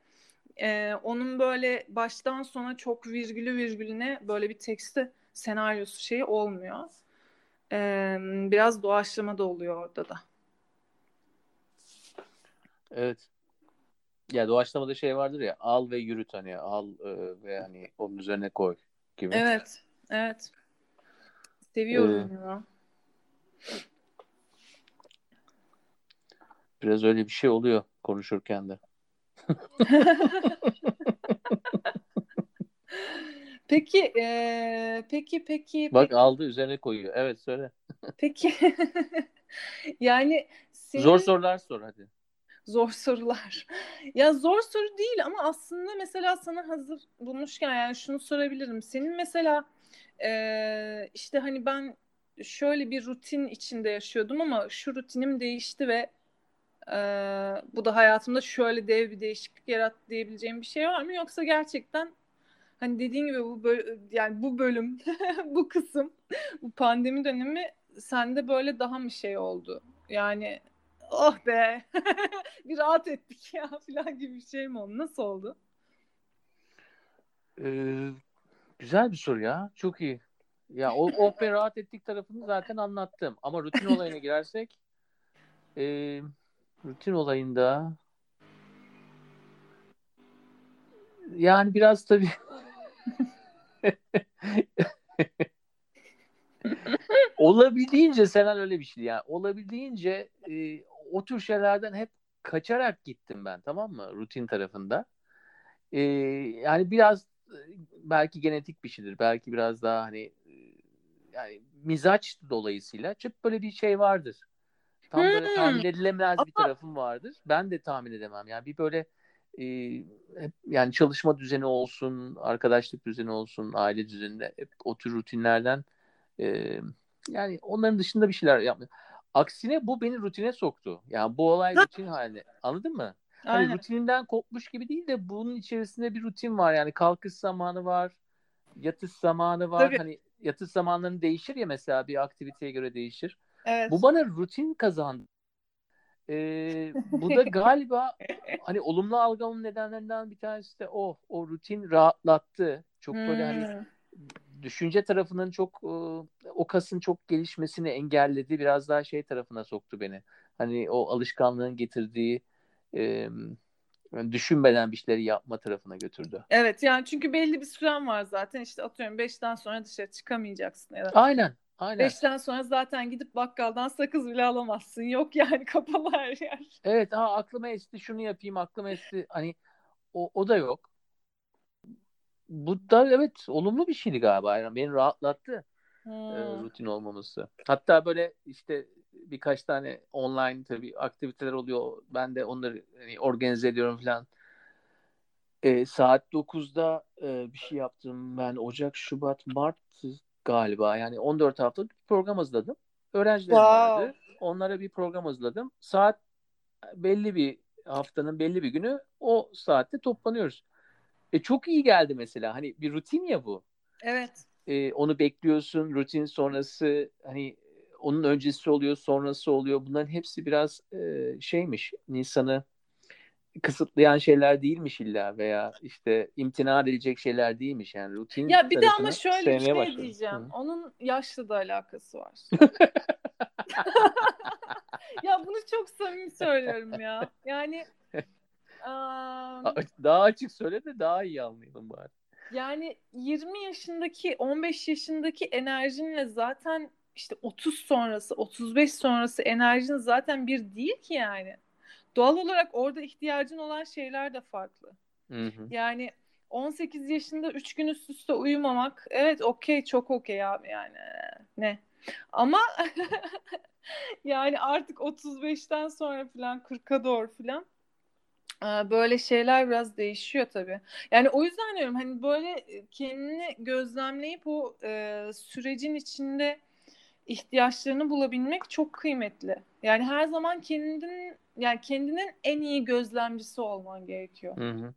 e, onun böyle baştan sona çok virgülü virgülüne böyle bir teksti senaryosu şeyi olmuyor. E, biraz doğaçlama da oluyor orada da. Evet. Ya doğaçlamada şey vardır ya al ve yürüt hani al e, ve hani onun üzerine koy gibi. Evet, evet. Seviyorum Ee, ya. Biraz öyle bir şey oluyor konuşurken de. Peki, e, peki, peki, Bak aldı üzerine koyuyor. Evet söyle. peki. Yani senin Zor sorular sor hadi. zor sorular. Ya zor soru değil ama aslında mesela sana hazır bulmuşken yani şunu sorabilirim. Senin mesela e, işte hani ben şöyle bir rutin içinde yaşıyordum ama şu rutinim değişti ve e, bu da hayatımda şöyle dev bir değişiklik yarattı diyebileceğim bir şey var mı? Yoksa gerçekten hani dediğin gibi bu böl- yani bu bölüm, bu kısım, bu pandemi dönemi sende böyle daha mı şey oldu? Yani oh be bir rahat ettik ya falan gibi bir şey mi oldu? Nasıl oldu? Ee, güzel bir soru ya. Çok iyi. Ya o oh be rahat ettik tarafını zaten anlattım. Ama rutin olayına girersek e, rutin olayında yani biraz tabii olabildiğince Senen öyle bir şey yani olabildiğince e, o tür şeylerden hep kaçarak gittim ben tamam mı rutin tarafında E, yani biraz e, belki genetik bir şeydir belki biraz daha hani e, yani mizaç dolayısıyla çok böyle bir şey vardır. Tam böyle Hmm. tahmin edilemez bir tarafım vardır. Ben de tahmin edemem. Yani bir böyle e, hep yani çalışma düzeni olsun, arkadaşlık düzeni olsun, aile düzeninde hep o tür rutinlerden e, yani onların dışında bir şeyler yapmıyor. Aksine bu beni rutine soktu. Yani bu olay rutin haline. Anladın mı? Hani Aynen. rutininden kopmuş gibi değil de bunun içerisinde bir rutin var. Yani kalkış zamanı var, yatış zamanı var. Tabii. Hani yatış zamanları değişir ya mesela bir aktiviteye göre değişir. Evet. Bu bana rutin kazandı. Ee, bu da galiba hani olumlu algımın nedenlerinden bir tanesi de o. O rutin rahatlattı. Çok böyle hani Hmm. düşünce tarafının çok e, o kasın çok gelişmesini engelledi. Biraz daha şey tarafına soktu beni. Hani o alışkanlığın getirdiği e, yani düşünmeden bir şeyleri yapma tarafına götürdü. Evet yani çünkü belli bir süren var zaten işte atıyorum 5'ten sonra dışarı çıkamayacaksın ya da Aynen. Aynen. 5'ten sonra zaten gidip bakkaldan sakız bile alamazsın. Yok yani kapalı her yer. Evet ha aklıma esti şunu yapayım aklıma esti hani o, o da yok. Bu da evet olumlu bir şeydi galiba. Yani beni rahatlattı e, Hmm. rutin olmaması. Hatta böyle işte birkaç tane online tabii aktiviteler oluyor. Ben de onları hani organize ediyorum falan. E, saat 9'da e, bir şey yaptım ben Ocak, Şubat, Mart galiba. Yani 14 haftalık bir program hazırladım. Öğrencilerim Wow. vardı. Onlara bir program hazırladım. Saat belli bir haftanın belli bir günü o saatte toplanıyoruz. E, çok iyi geldi mesela. Hani bir rutin ya bu. Evet. E, onu bekliyorsun. Rutin sonrası hani onun öncesi oluyor, sonrası oluyor. Bunların hepsi biraz e, şeymiş. insanı kısıtlayan şeyler değilmiş illa veya işte imtina edilecek şeyler değilmiş yani rutin Ya bir de ama şöyle bir şey başladım. diyeceğim. Hı. Onun yaşla da alakası var. ya bunu çok samimi söylüyorum ya. Yani A- Daha açık söyle de daha iyi anlayalım bari. yani 20 yaşındaki 15 yaşındaki enerjinle zaten işte 30 sonrası 35 sonrası enerjin zaten bir değil ki yani. Doğal olarak orada ihtiyacın olan şeyler de farklı. Hı hı. Yani 18 yaşında 3 gün üst üste uyumamak evet okey çok okey abi yani ne. Ama yani artık 35'ten sonra falan 40'a doğru falan e, böyle şeyler biraz değişiyor tabii. Yani o yüzden diyorum hani böyle kendini gözlemleyip o e, sürecin içinde ihtiyaçlarını bulabilmek çok kıymetli. Yani her zaman kendinin yani kendinin en iyi gözlemcisi olman gerekiyor. Hı hı.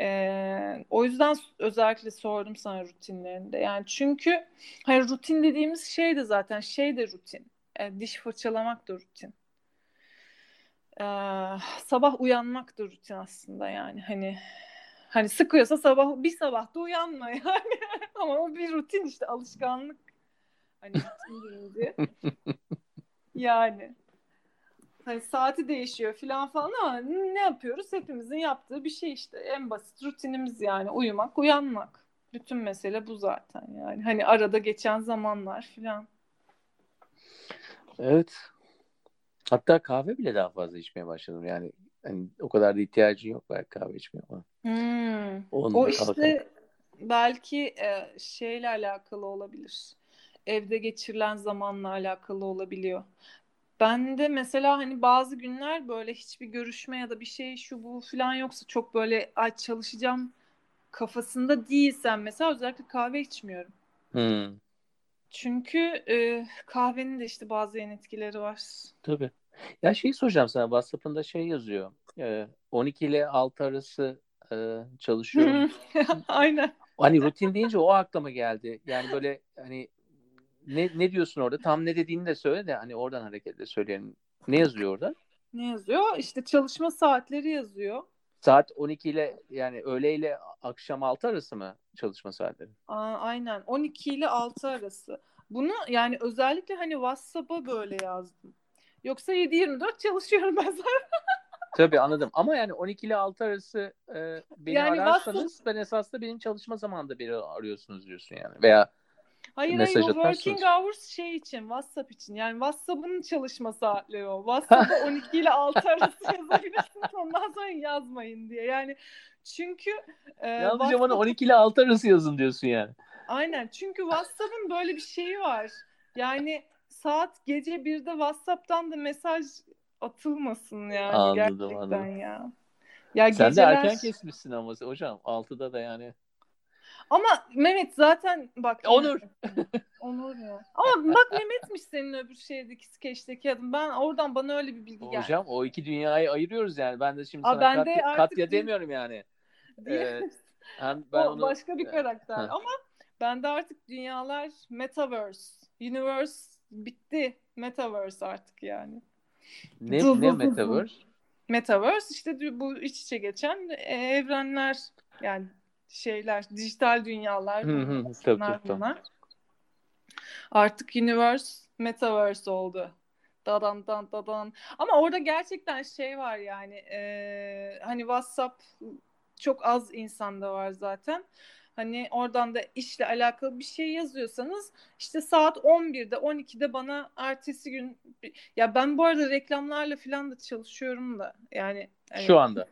Ee, o yüzden özellikle sordum sana rutinlerinde. Yani çünkü hani rutin dediğimiz şey de zaten şey de rutin. Ee, diş fırçalamak da rutin. Ee, sabah uyanmak da rutin aslında yani hani hani sıkıyorsa sabah bir sabah da uyanma yani ama o bir rutin işte alışkanlık hani deyince yani hani saati değişiyor filan falan ama ne yapıyoruz? Hepimizin yaptığı bir şey işte. En basit rutinimiz yani uyumak, uyanmak. Bütün mesele bu zaten yani. Hani arada geçen zamanlar filan. Evet. Hatta kahve bile daha fazla içmeye başladım. Yani hani o kadar da ihtiyacın yok belki kahve içmeye ama. Hmm. O işte kalkalım. belki e, şeyle alakalı olabilir. Evde geçirilen zamanla alakalı olabiliyor. Ben de mesela hani bazı günler böyle hiçbir görüşme ya da bir şey şu bu falan yoksa çok böyle ay çalışacağım kafasında değilsem mesela özellikle kahve içmiyorum. Hmm, Çünkü e, kahvenin de işte bazı yan etkileri var. tabii. Ya şeyi soracağım sana. WhatsApp'ında şey yazıyor. Ee, 12 ile 6 arası e, çalışıyorum. Aynen. Hani rutin deyince o aklıma geldi. Yani böyle hani ne ne diyorsun orada? Tam ne dediğini de söyle de hani oradan hareketle söyleyelim. Ne yazıyor orada? Ne yazıyor? İşte çalışma saatleri yazıyor. Saat 12 ile yani öğle ile akşam 6 arası mı çalışma saatleri? Aa, aynen 12 ile 6 arası. Bunu yani özellikle hani WhatsApp'a böyle yazdım. Yoksa 7-24 çalışıyorum ben zaten. Tabii anladım. Ama yani 12 ile 6 arası e, beni Yani ararsanız ben esasında benim çalışma zamanında biri arıyorsunuz diyorsun yani. Veya Hayır Mesaj hayır atarsınız. working hours şey için WhatsApp için. Yani WhatsApp'ın çalışma saatleri o. WhatsApp'a 12 ile 6 arası yazabilirsiniz ondan sonra yazmayın diye. Yani çünkü e, yalnızca bana WhatsApp 12 ile 6 arası yazın diyorsun yani. Aynen çünkü WhatsApp'ın böyle bir şeyi var. Yani saat gece birde WhatsApp'tan da mesaj atılmasın yani Anladım, gerçekten anladım. ya. Ya Sen de geceler erken kesmişsin ama hocam. 6'da da yani. Ama Mehmet zaten bak Onur. Onur ya. Ama bak Mehmet'miş senin öbür şeydeki skeçteki adım. Ben oradan bana öyle bir bilgi geldi. Hocam o iki dünyayı ayırıyoruz yani. Ben de şimdi Aa, sana ben de Katya, artık Katya bir- demiyorum yani. Diye- Ee, hem ben o onu başka bir Ee, karakter ama bende artık dünyalar metaverse, universe bitti. Metaverse artık yani. ne, Dur, ne metaverse? Metaverse işte bu iç içe geçen e, evrenler yani şeyler, dijital dünyalar. Hı hı, bunlar, tabii, bunlar, tabii, bunlar. Artık universe, metaverse oldu. Dadan dan dadan. Ama orada gerçekten şey var yani e, hani WhatsApp çok az insanda var zaten. Hani oradan da işle alakalı bir şey yazıyorsanız işte saat 11'de 12'de bana ertesi gün ya ben bu arada reklamlarla falan da çalışıyorum da yani hani- Şu anda.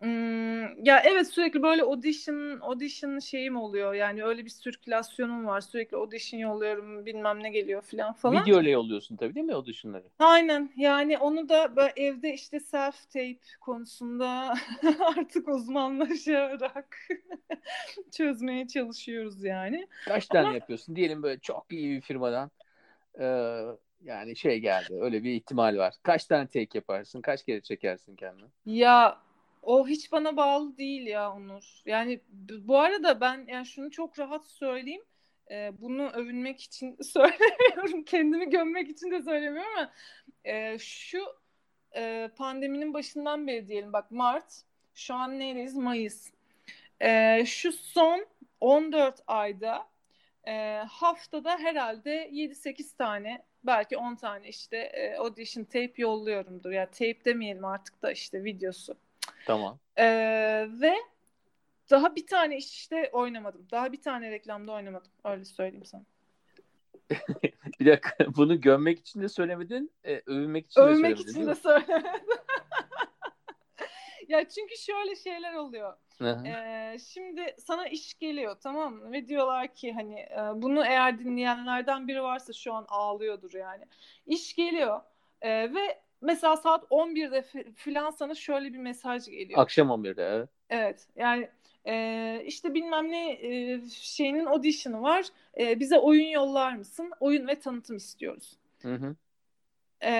Hmm, ya evet sürekli böyle audition audition şeyim oluyor yani öyle bir sirkülasyonum var sürekli audition yolluyorum bilmem ne geliyor falan falan. Video ile yolluyorsun tabii değil mi o dışınları? Aynen yani onu da böyle evde işte self tape konusunda artık uzmanlaşarak çözmeye çalışıyoruz yani. Kaç tane yapıyorsun? Diyelim böyle çok iyi bir firmadan e, yani şey geldi. Öyle bir ihtimal var. Kaç tane take yaparsın? Kaç kere çekersin kendini? Ya o hiç bana bağlı değil ya Onur. Yani bu arada ben yani şunu çok rahat söyleyeyim. Ee, bunu övünmek için söylemiyorum. Kendimi gömmek için de söylemiyorum ama e, şu e, pandeminin başından beri diyelim bak Mart şu an neredeyiz? Mayıs. E, şu son 14 ayda e, haftada herhalde 7-8 tane belki 10 tane işte e, audition tape yolluyorumdur. Ya tape demeyelim artık da işte videosu. Tamam. Ee, ve daha bir tane işte oynamadım. Daha bir tane reklamda oynamadım. Öyle söyleyeyim sana. Bir dakika bunu gömmek için de söylemedin, e, övünmek için de Övmek söylemedin için de söylemedim. ya çünkü şöyle şeyler oluyor. Ee, şimdi sana iş geliyor tamam mı? Ve diyorlar ki hani e, bunu eğer dinleyenlerden biri varsa şu an ağlıyordur yani. İş geliyor e, ve mesela saat 11'de f- filan sana şöyle bir mesaj geliyor. Akşam 11'de evet. Evet yani e, işte bilmem ne e, şeyinin audition'ı var. E, bize oyun yollar mısın? Oyun ve tanıtım istiyoruz. Hı hı. E,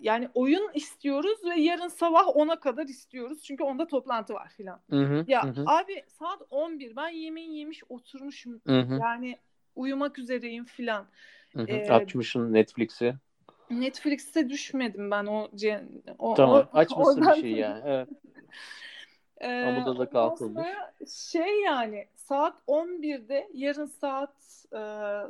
yani oyun istiyoruz ve yarın sabah 10'a kadar istiyoruz. Çünkü onda toplantı var filan. Hı hı. Ya hı abi saat 11 ben yemeği yemiş oturmuşum. Hı hı. Yani uyumak üzereyim filan. Hı hı. e, Açmışsın Netflix'i. Netflix'te düşmedim ben o, o Tamam. o- Açmışsın bir şey yani. Evet. Ee, Amuda da kalkılmış. şey yani saat 11'de yarın saat e,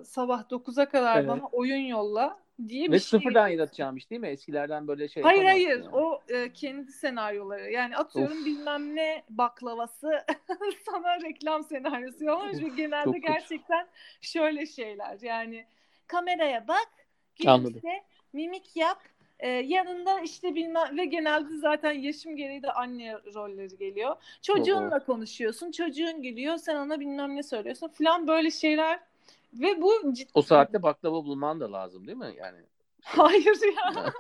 sabah 9'a kadar Evet. bana oyun yolla diye bir Ve şey. sıfırdan yaratacağım iş değil mi? Eskilerden böyle şey Hayır hayır yani. o e, kendi senaryoları yani atıyorum Of. bilmem ne baklavası sana reklam senaryosu yollamış ve genelde çok kötü. gerçekten şöyle şeyler yani kameraya bak gülümse mimik yap e, yanında işte bilmem ve genelde zaten yaşım gereği de anne rolleri geliyor. Çocuğunla konuşuyorsun çocuğun gülüyor sen ona bilmem ne söylüyorsun falan böyle şeyler ve bu ciddi... O saatte baklava bulman da lazım değil mi? Yani Hayır ya.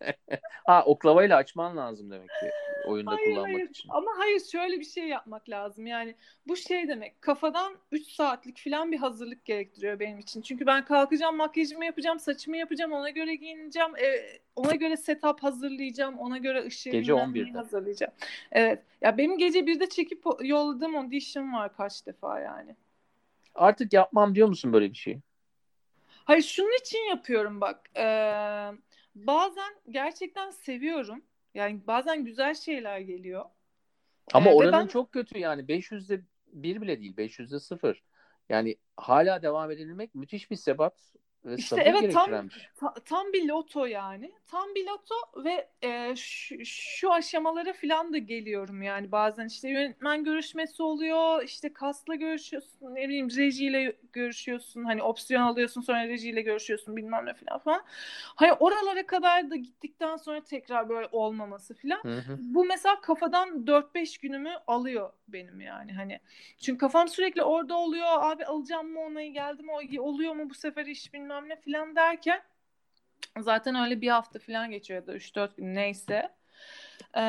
ha oklavayla açman lazım demek ki oyunda Hayır, kullanmak hayır. için. Ama hayır şöyle bir şey yapmak lazım. Yani bu şey demek kafadan 3 saatlik falan bir hazırlık gerektiriyor benim için. Çünkü ben kalkacağım, makyajımı yapacağım, saçımı yapacağım, ona göre giyineceğim, e, ona göre setup hazırlayacağım, ona göre ışığı Gece bilmem neyi 11'de. hazırlayacağım. Evet. Ya benim gece 1'de çekip yolladığım audition var kaç defa yani. Artık yapmam diyor musun böyle bir şey? Hayır şunun için yapıyorum bak. Ee, bazen gerçekten seviyorum. Yani bazen güzel şeyler geliyor. Ama Ee, oranın ben- çok kötü yani 500'de 1 bile değil 500'de 0. Yani hala devam edilmek müthiş bir sebat. Ve İşte evet tam şey. ta- tam bir loto yani. Tam bir loto ve e, şu, şu aşamalara falan da geliyorum yani bazen işte yönetmen görüşmesi oluyor işte kasla görüşüyorsun ne bileyim rejiyle görüşüyorsun hani opsiyon alıyorsun sonra rejiyle görüşüyorsun bilmem ne falan falan. Hani oralara kadar da gittikten sonra tekrar böyle olmaması falan. Hı hı. Bu mesela kafadan 4-5 günümü alıyor benim yani hani. Çünkü kafam sürekli orada oluyor. Abi alacağım mı onayı geldi mi oluyor mu bu sefer iş bilmem ne falan derken zaten öyle bir hafta falan geçiyor ya da 3-4 gün neyse. Ee,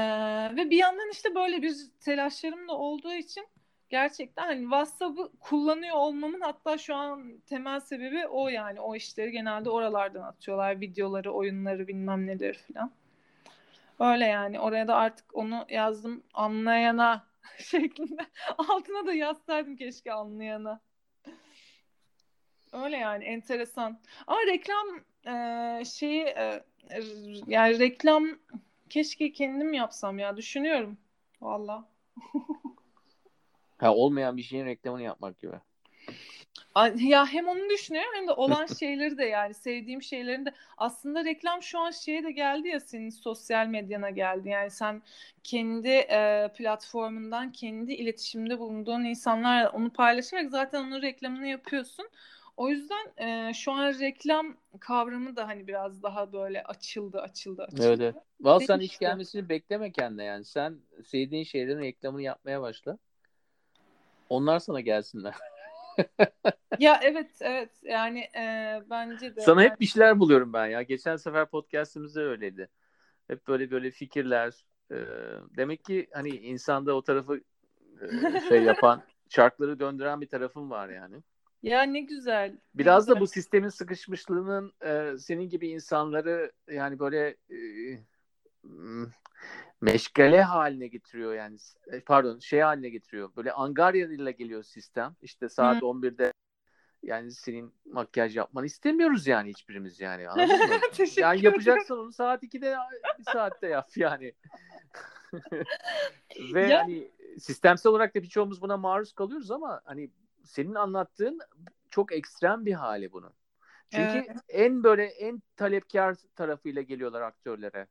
ve bir yandan işte böyle bir telaşlarım da olduğu için gerçekten hani WhatsApp'ı kullanıyor olmamın hatta şu an temel sebebi o yani o işleri genelde oralardan atıyorlar videoları oyunları bilmem neleri falan. Öyle yani oraya da artık onu yazdım anlayana şeklinde. Altına da yazsaydım keşke anlayana. Öyle yani enteresan. Ama reklam e, şeyi e, yani reklam keşke kendim yapsam ya düşünüyorum. Valla. Ha, olmayan bir şeyin reklamını yapmak gibi. Ya hem onu düşünüyorum hem de olan şeyleri de yani sevdiğim şeylerin de aslında reklam şu an şeye de geldi ya senin sosyal medyana geldi. Yani sen kendi e, platformundan kendi iletişimde bulunduğun insanlarla onu paylaşarak zaten onun reklamını yapıyorsun. O yüzden e, şu an reklam kavramı da hani biraz daha böyle açıldı, açıldı, açıldı. Evet, evet. Valla sen iş gelmesini bekleme kendine yani. Sen sevdiğin şeylerin reklamını yapmaya başla. Onlar sana gelsinler. Ya evet, evet. Yani e, bence de. Sana Yani- hep bir şeyler buluyorum ben ya. Geçen sefer podcastimizde öyleydi. Hep böyle böyle fikirler. Ee, demek ki hani insanda o tarafı e, şey yapan, çarkları döndüren bir tarafım var yani. Ya ne güzel. ne Biraz da güzel. bu sistemin sıkışmışlığının e, senin gibi insanları yani böyle e, meşgale haline getiriyor yani E, pardon şey haline getiriyor. Böyle angaryayla geliyor sistem. İşte saat 11'de yani senin makyaj yapmanı istemiyoruz yani hiçbirimiz yani anladın mı? Yani yapacaksan onu saat 2'de bir saatte yap yani. Ve Ya- hani sistemsel olarak da birçoğumuz buna maruz kalıyoruz ama hani senin anlattığın çok ekstrem bir hali bunun. Çünkü Evet. en böyle en talepkar tarafıyla geliyorlar aktörlere.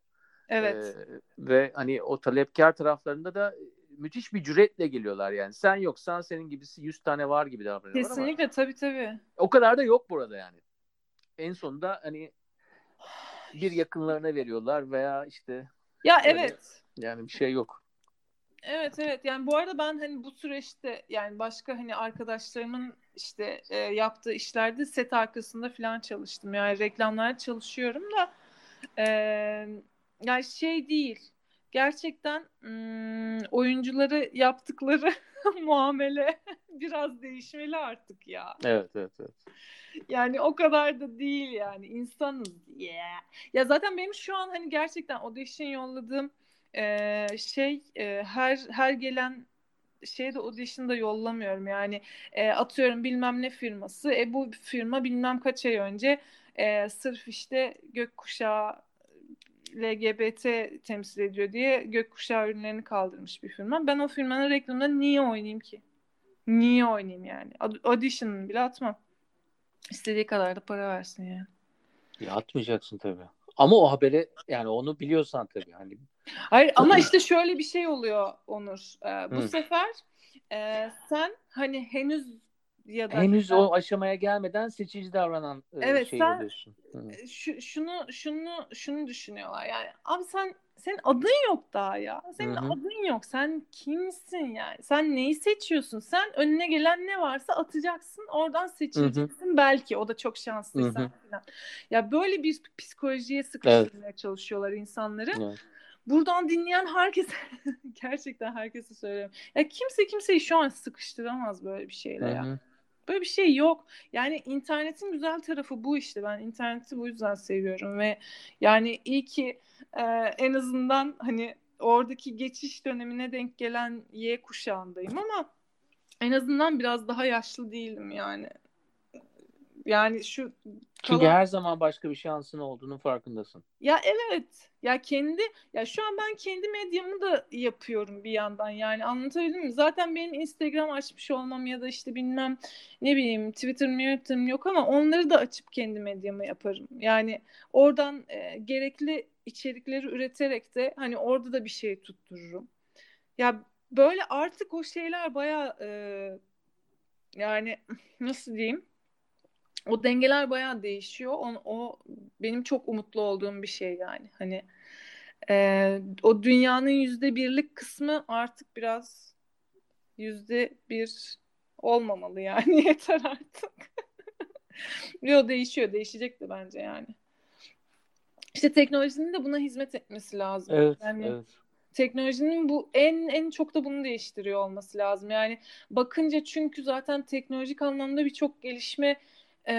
Evet. Ee, ve hani o talepkar taraflarında da müthiş bir cüretle geliyorlar yani. Sen yoksan senin gibisi 100 tane var gibi davranıyorlar ama Kesinlikle tabii tabii. o kadar da yok burada yani. En sonunda hani bir yakınlarına veriyorlar veya işte Ya evet. yani bir şey yok. Evet evet yani bu arada ben hani bu süreçte yani başka hani arkadaşlarımın işte e, yaptığı işlerde set arkasında falan çalıştım. Yani reklamlarda çalışıyorum da e, yani şey değil. Gerçekten hmm, oyuncuları yaptıkları muamele biraz değişmeli artık ya. Evet evet evet. Yani o kadar da değil yani insanız yeah. Ya zaten benim şu an hani gerçekten audition yolladığım e, şey e, her her gelen şeyde audition'da yollamıyorum yani e, atıyorum bilmem ne firması e bu firma bilmem kaç ay önce e, sırf işte gökkuşağı LGBT temsil ediyor diye gökkuşağı ürünlerini kaldırmış bir firma. Ben o firmanın reklamında niye oynayayım ki? Niye oynayayım yani? Aud- Audition bile atmam. İstediği kadar da para versin yani. Ya atmayacaksın tabii. Ama o haberi yani onu biliyorsan tabii hani Hayır ama işte şöyle bir şey oluyor Onur. Ee, bu Hı. sefer e, sen hani henüz ya da henüz o aşamaya gelmeden seçici davranan e, Evet, şey sen- oluyorsun. Hı. şu, şunu şunu şunu düşünüyorlar yani abi sen senin adın yok daha ya. Senin Hı. hı. adın yok. Sen kimsin yani? Sen neyi seçiyorsun? Sen önüne gelen ne varsa atacaksın oradan seçileceksin belki. O da çok şanslıysan Hı falan. ya böyle bir psikolojiye sıkıştırmaya çalışıyorlar insanları. Evet. buradan dinleyen herkese gerçekten herkese söylüyorum. Ya kimse kimseyi şu an sıkıştıramaz böyle bir şeyle Hı ya. Böyle bir şey yok. Yani internetin güzel tarafı bu işte. Ben interneti bu yüzden seviyorum ve yani iyi ki e, en azından hani oradaki geçiş dönemine denk gelen Y kuşağındayım ama en azından biraz daha yaşlı değilim yani. Yani şu Çünkü kalan... her zaman başka bir şansın olduğunu farkındasın. Ya evet. Ya kendi ya şu an ben kendi medyamı da yapıyorum bir yandan. Yani anlatabildim mi? Zaten benim Instagram açmış olmam ya da işte bilmem ne bileyim Twitter, Twitter'ım yok ama onları da açıp kendi medyamı yaparım. Yani oradan e, gerekli içerikleri üreterek de hani orada da bir şey tuttururum. Ya böyle artık o şeyler baya e, yani nasıl diyeyim? O dengeler baya değişiyor. O, o benim çok umutlu olduğum bir şey yani. Hani e, o dünyanın yüzde birlik kısmı artık biraz yüzde bir olmamalı yani yeter artık. Yo değişiyor, değişecek de bence yani. İşte teknolojinin de buna hizmet etmesi lazım. Evet, yani evet. Teknolojinin bu en en çok da bunu değiştiriyor olması lazım. Yani bakınca çünkü zaten teknolojik anlamda birçok gelişme e,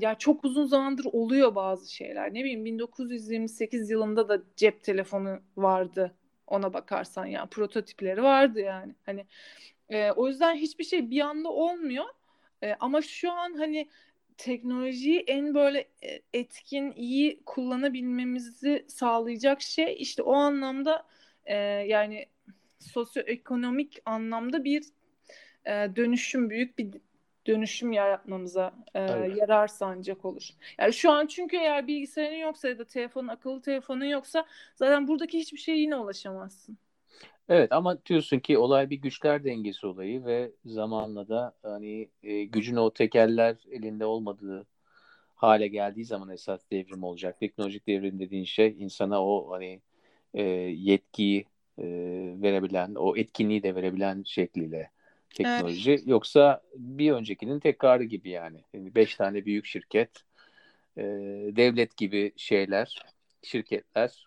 ya çok uzun zamandır oluyor bazı şeyler. Ne bileyim 1928 yılında da cep telefonu vardı. Ona bakarsan yani prototipleri vardı yani. Hani e, o yüzden hiçbir şey bir anda olmuyor. E, ama şu an hani teknolojiyi en böyle e, etkin, iyi kullanabilmemizi sağlayacak şey işte o anlamda e, yani sosyoekonomik anlamda bir e, dönüşüm, büyük bir dönüşüm yaratmamıza e, evet. yarar sancak olur. Yani şu an çünkü eğer bilgisayarın yoksa ya da telefonun, akıllı telefonun yoksa zaten buradaki hiçbir şeye yine ulaşamazsın. Evet ama diyorsun ki olay bir güçler dengesi olayı ve zamanla da hani e, gücün o tekeller elinde olmadığı hale geldiği zaman esas devrim olacak. Teknolojik devrim dediğin şey insana o hani e, yetkiyi e, verebilen, o etkinliği de verebilen şekliyle teknoloji. Evet. Yoksa bir öncekinin tekrarı gibi yani. yani. Beş tane büyük şirket, e, devlet gibi şeyler, şirketler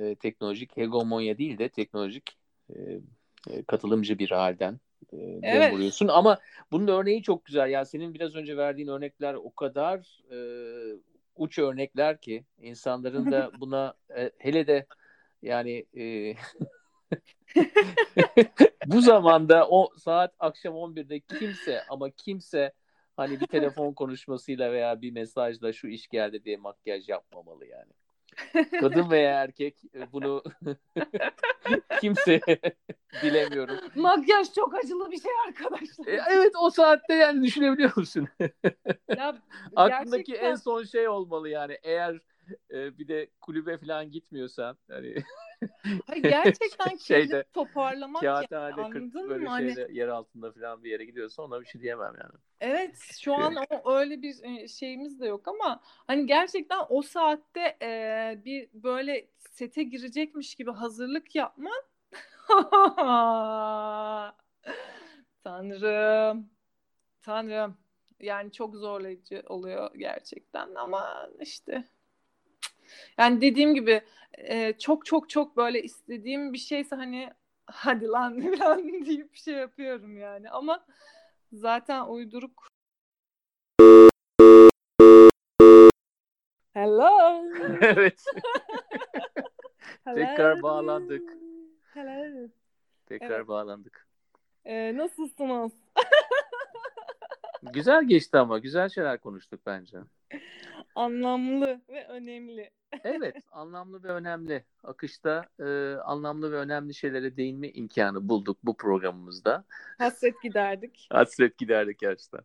e, teknolojik hegemonya değil de teknolojik e, e, katılımcı bir halden e, evet. vuruyorsun. Ama bunun örneği çok güzel. Ya senin biraz önce verdiğin örnekler o kadar e, uç örnekler ki insanların da buna e, hele de yani e, bu zamanda o saat akşam 11'de kimse ama kimse hani bir telefon konuşmasıyla veya bir mesajla şu iş geldi diye makyaj yapmamalı yani. Kadın veya erkek e, bunu kimse bilemiyorum. Makyaj çok acılı bir şey arkadaşlar. E, evet o saatte yani düşünebiliyor musun? ya, Aklındaki gerçekten... en son şey olmalı yani eğer e, bir de kulübe falan gitmiyorsan hani Hayır, gerçekten şeyde toparlamak kağıthanede yani, anladın böyle mı? şeyde hani... yer altında falan bir yere gidiyorsa ona bir şey diyemem yani. Evet şu an o, öyle bir e, şeyimiz de yok ama hani gerçekten o saatte e, bir böyle sete girecekmiş gibi hazırlık yapman Tanrım. Tanrım. Yani çok zorlayıcı oluyor gerçekten ama işte yani dediğim gibi e, çok çok çok böyle istediğim bir şeyse hani hadi lan falan deyip bir şey yapıyorum yani ama zaten uyduruk Hello. evet. Tekrar bağlandık. Hello. Tekrar evet. bağlandık. Ee, nasılsınız? güzel geçti ama güzel şeyler konuştuk bence. Anlamlı ve önemli. evet, anlamlı ve önemli. Akışta e, anlamlı ve önemli şeylere değinme imkanı bulduk bu programımızda. Hasret giderdik. Hasret giderdik gerçekten.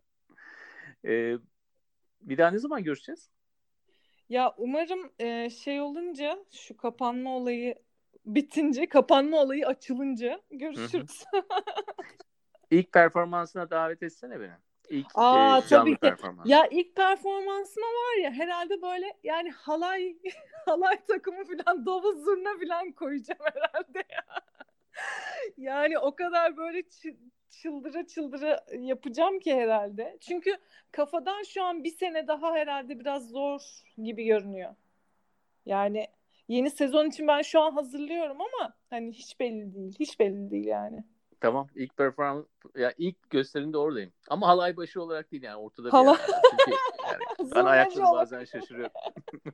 E, bir daha ne zaman görüşeceğiz? Ya umarım e, şey olunca şu kapanma olayı bitince, kapanma olayı açılınca görüşürüz. İlk performansına davet etsene beni ilk Aa, e, tabii ki. performans. Ya ilk performansıma var ya herhalde böyle yani halay halay takımı falan davul zurna falan koyacağım herhalde ya. yani o kadar böyle çıldıra çıldıra yapacağım ki herhalde. Çünkü kafadan şu an bir sene daha herhalde biraz zor gibi görünüyor. Yani yeni sezon için ben şu an hazırlıyorum ama hani hiç belli değil. Hiç belli değil yani. Tamam ilk performans ya ilk gösterimde oradayım. Ama halay başı olarak değil yani ortada Hala... bir yer. Çünkü yani ben ayakta bazen şaşırıyorum.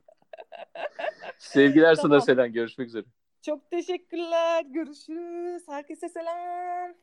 Sevgiler tamam. sana Selen. Görüşmek üzere. Çok teşekkürler. Görüşürüz. Herkese selam.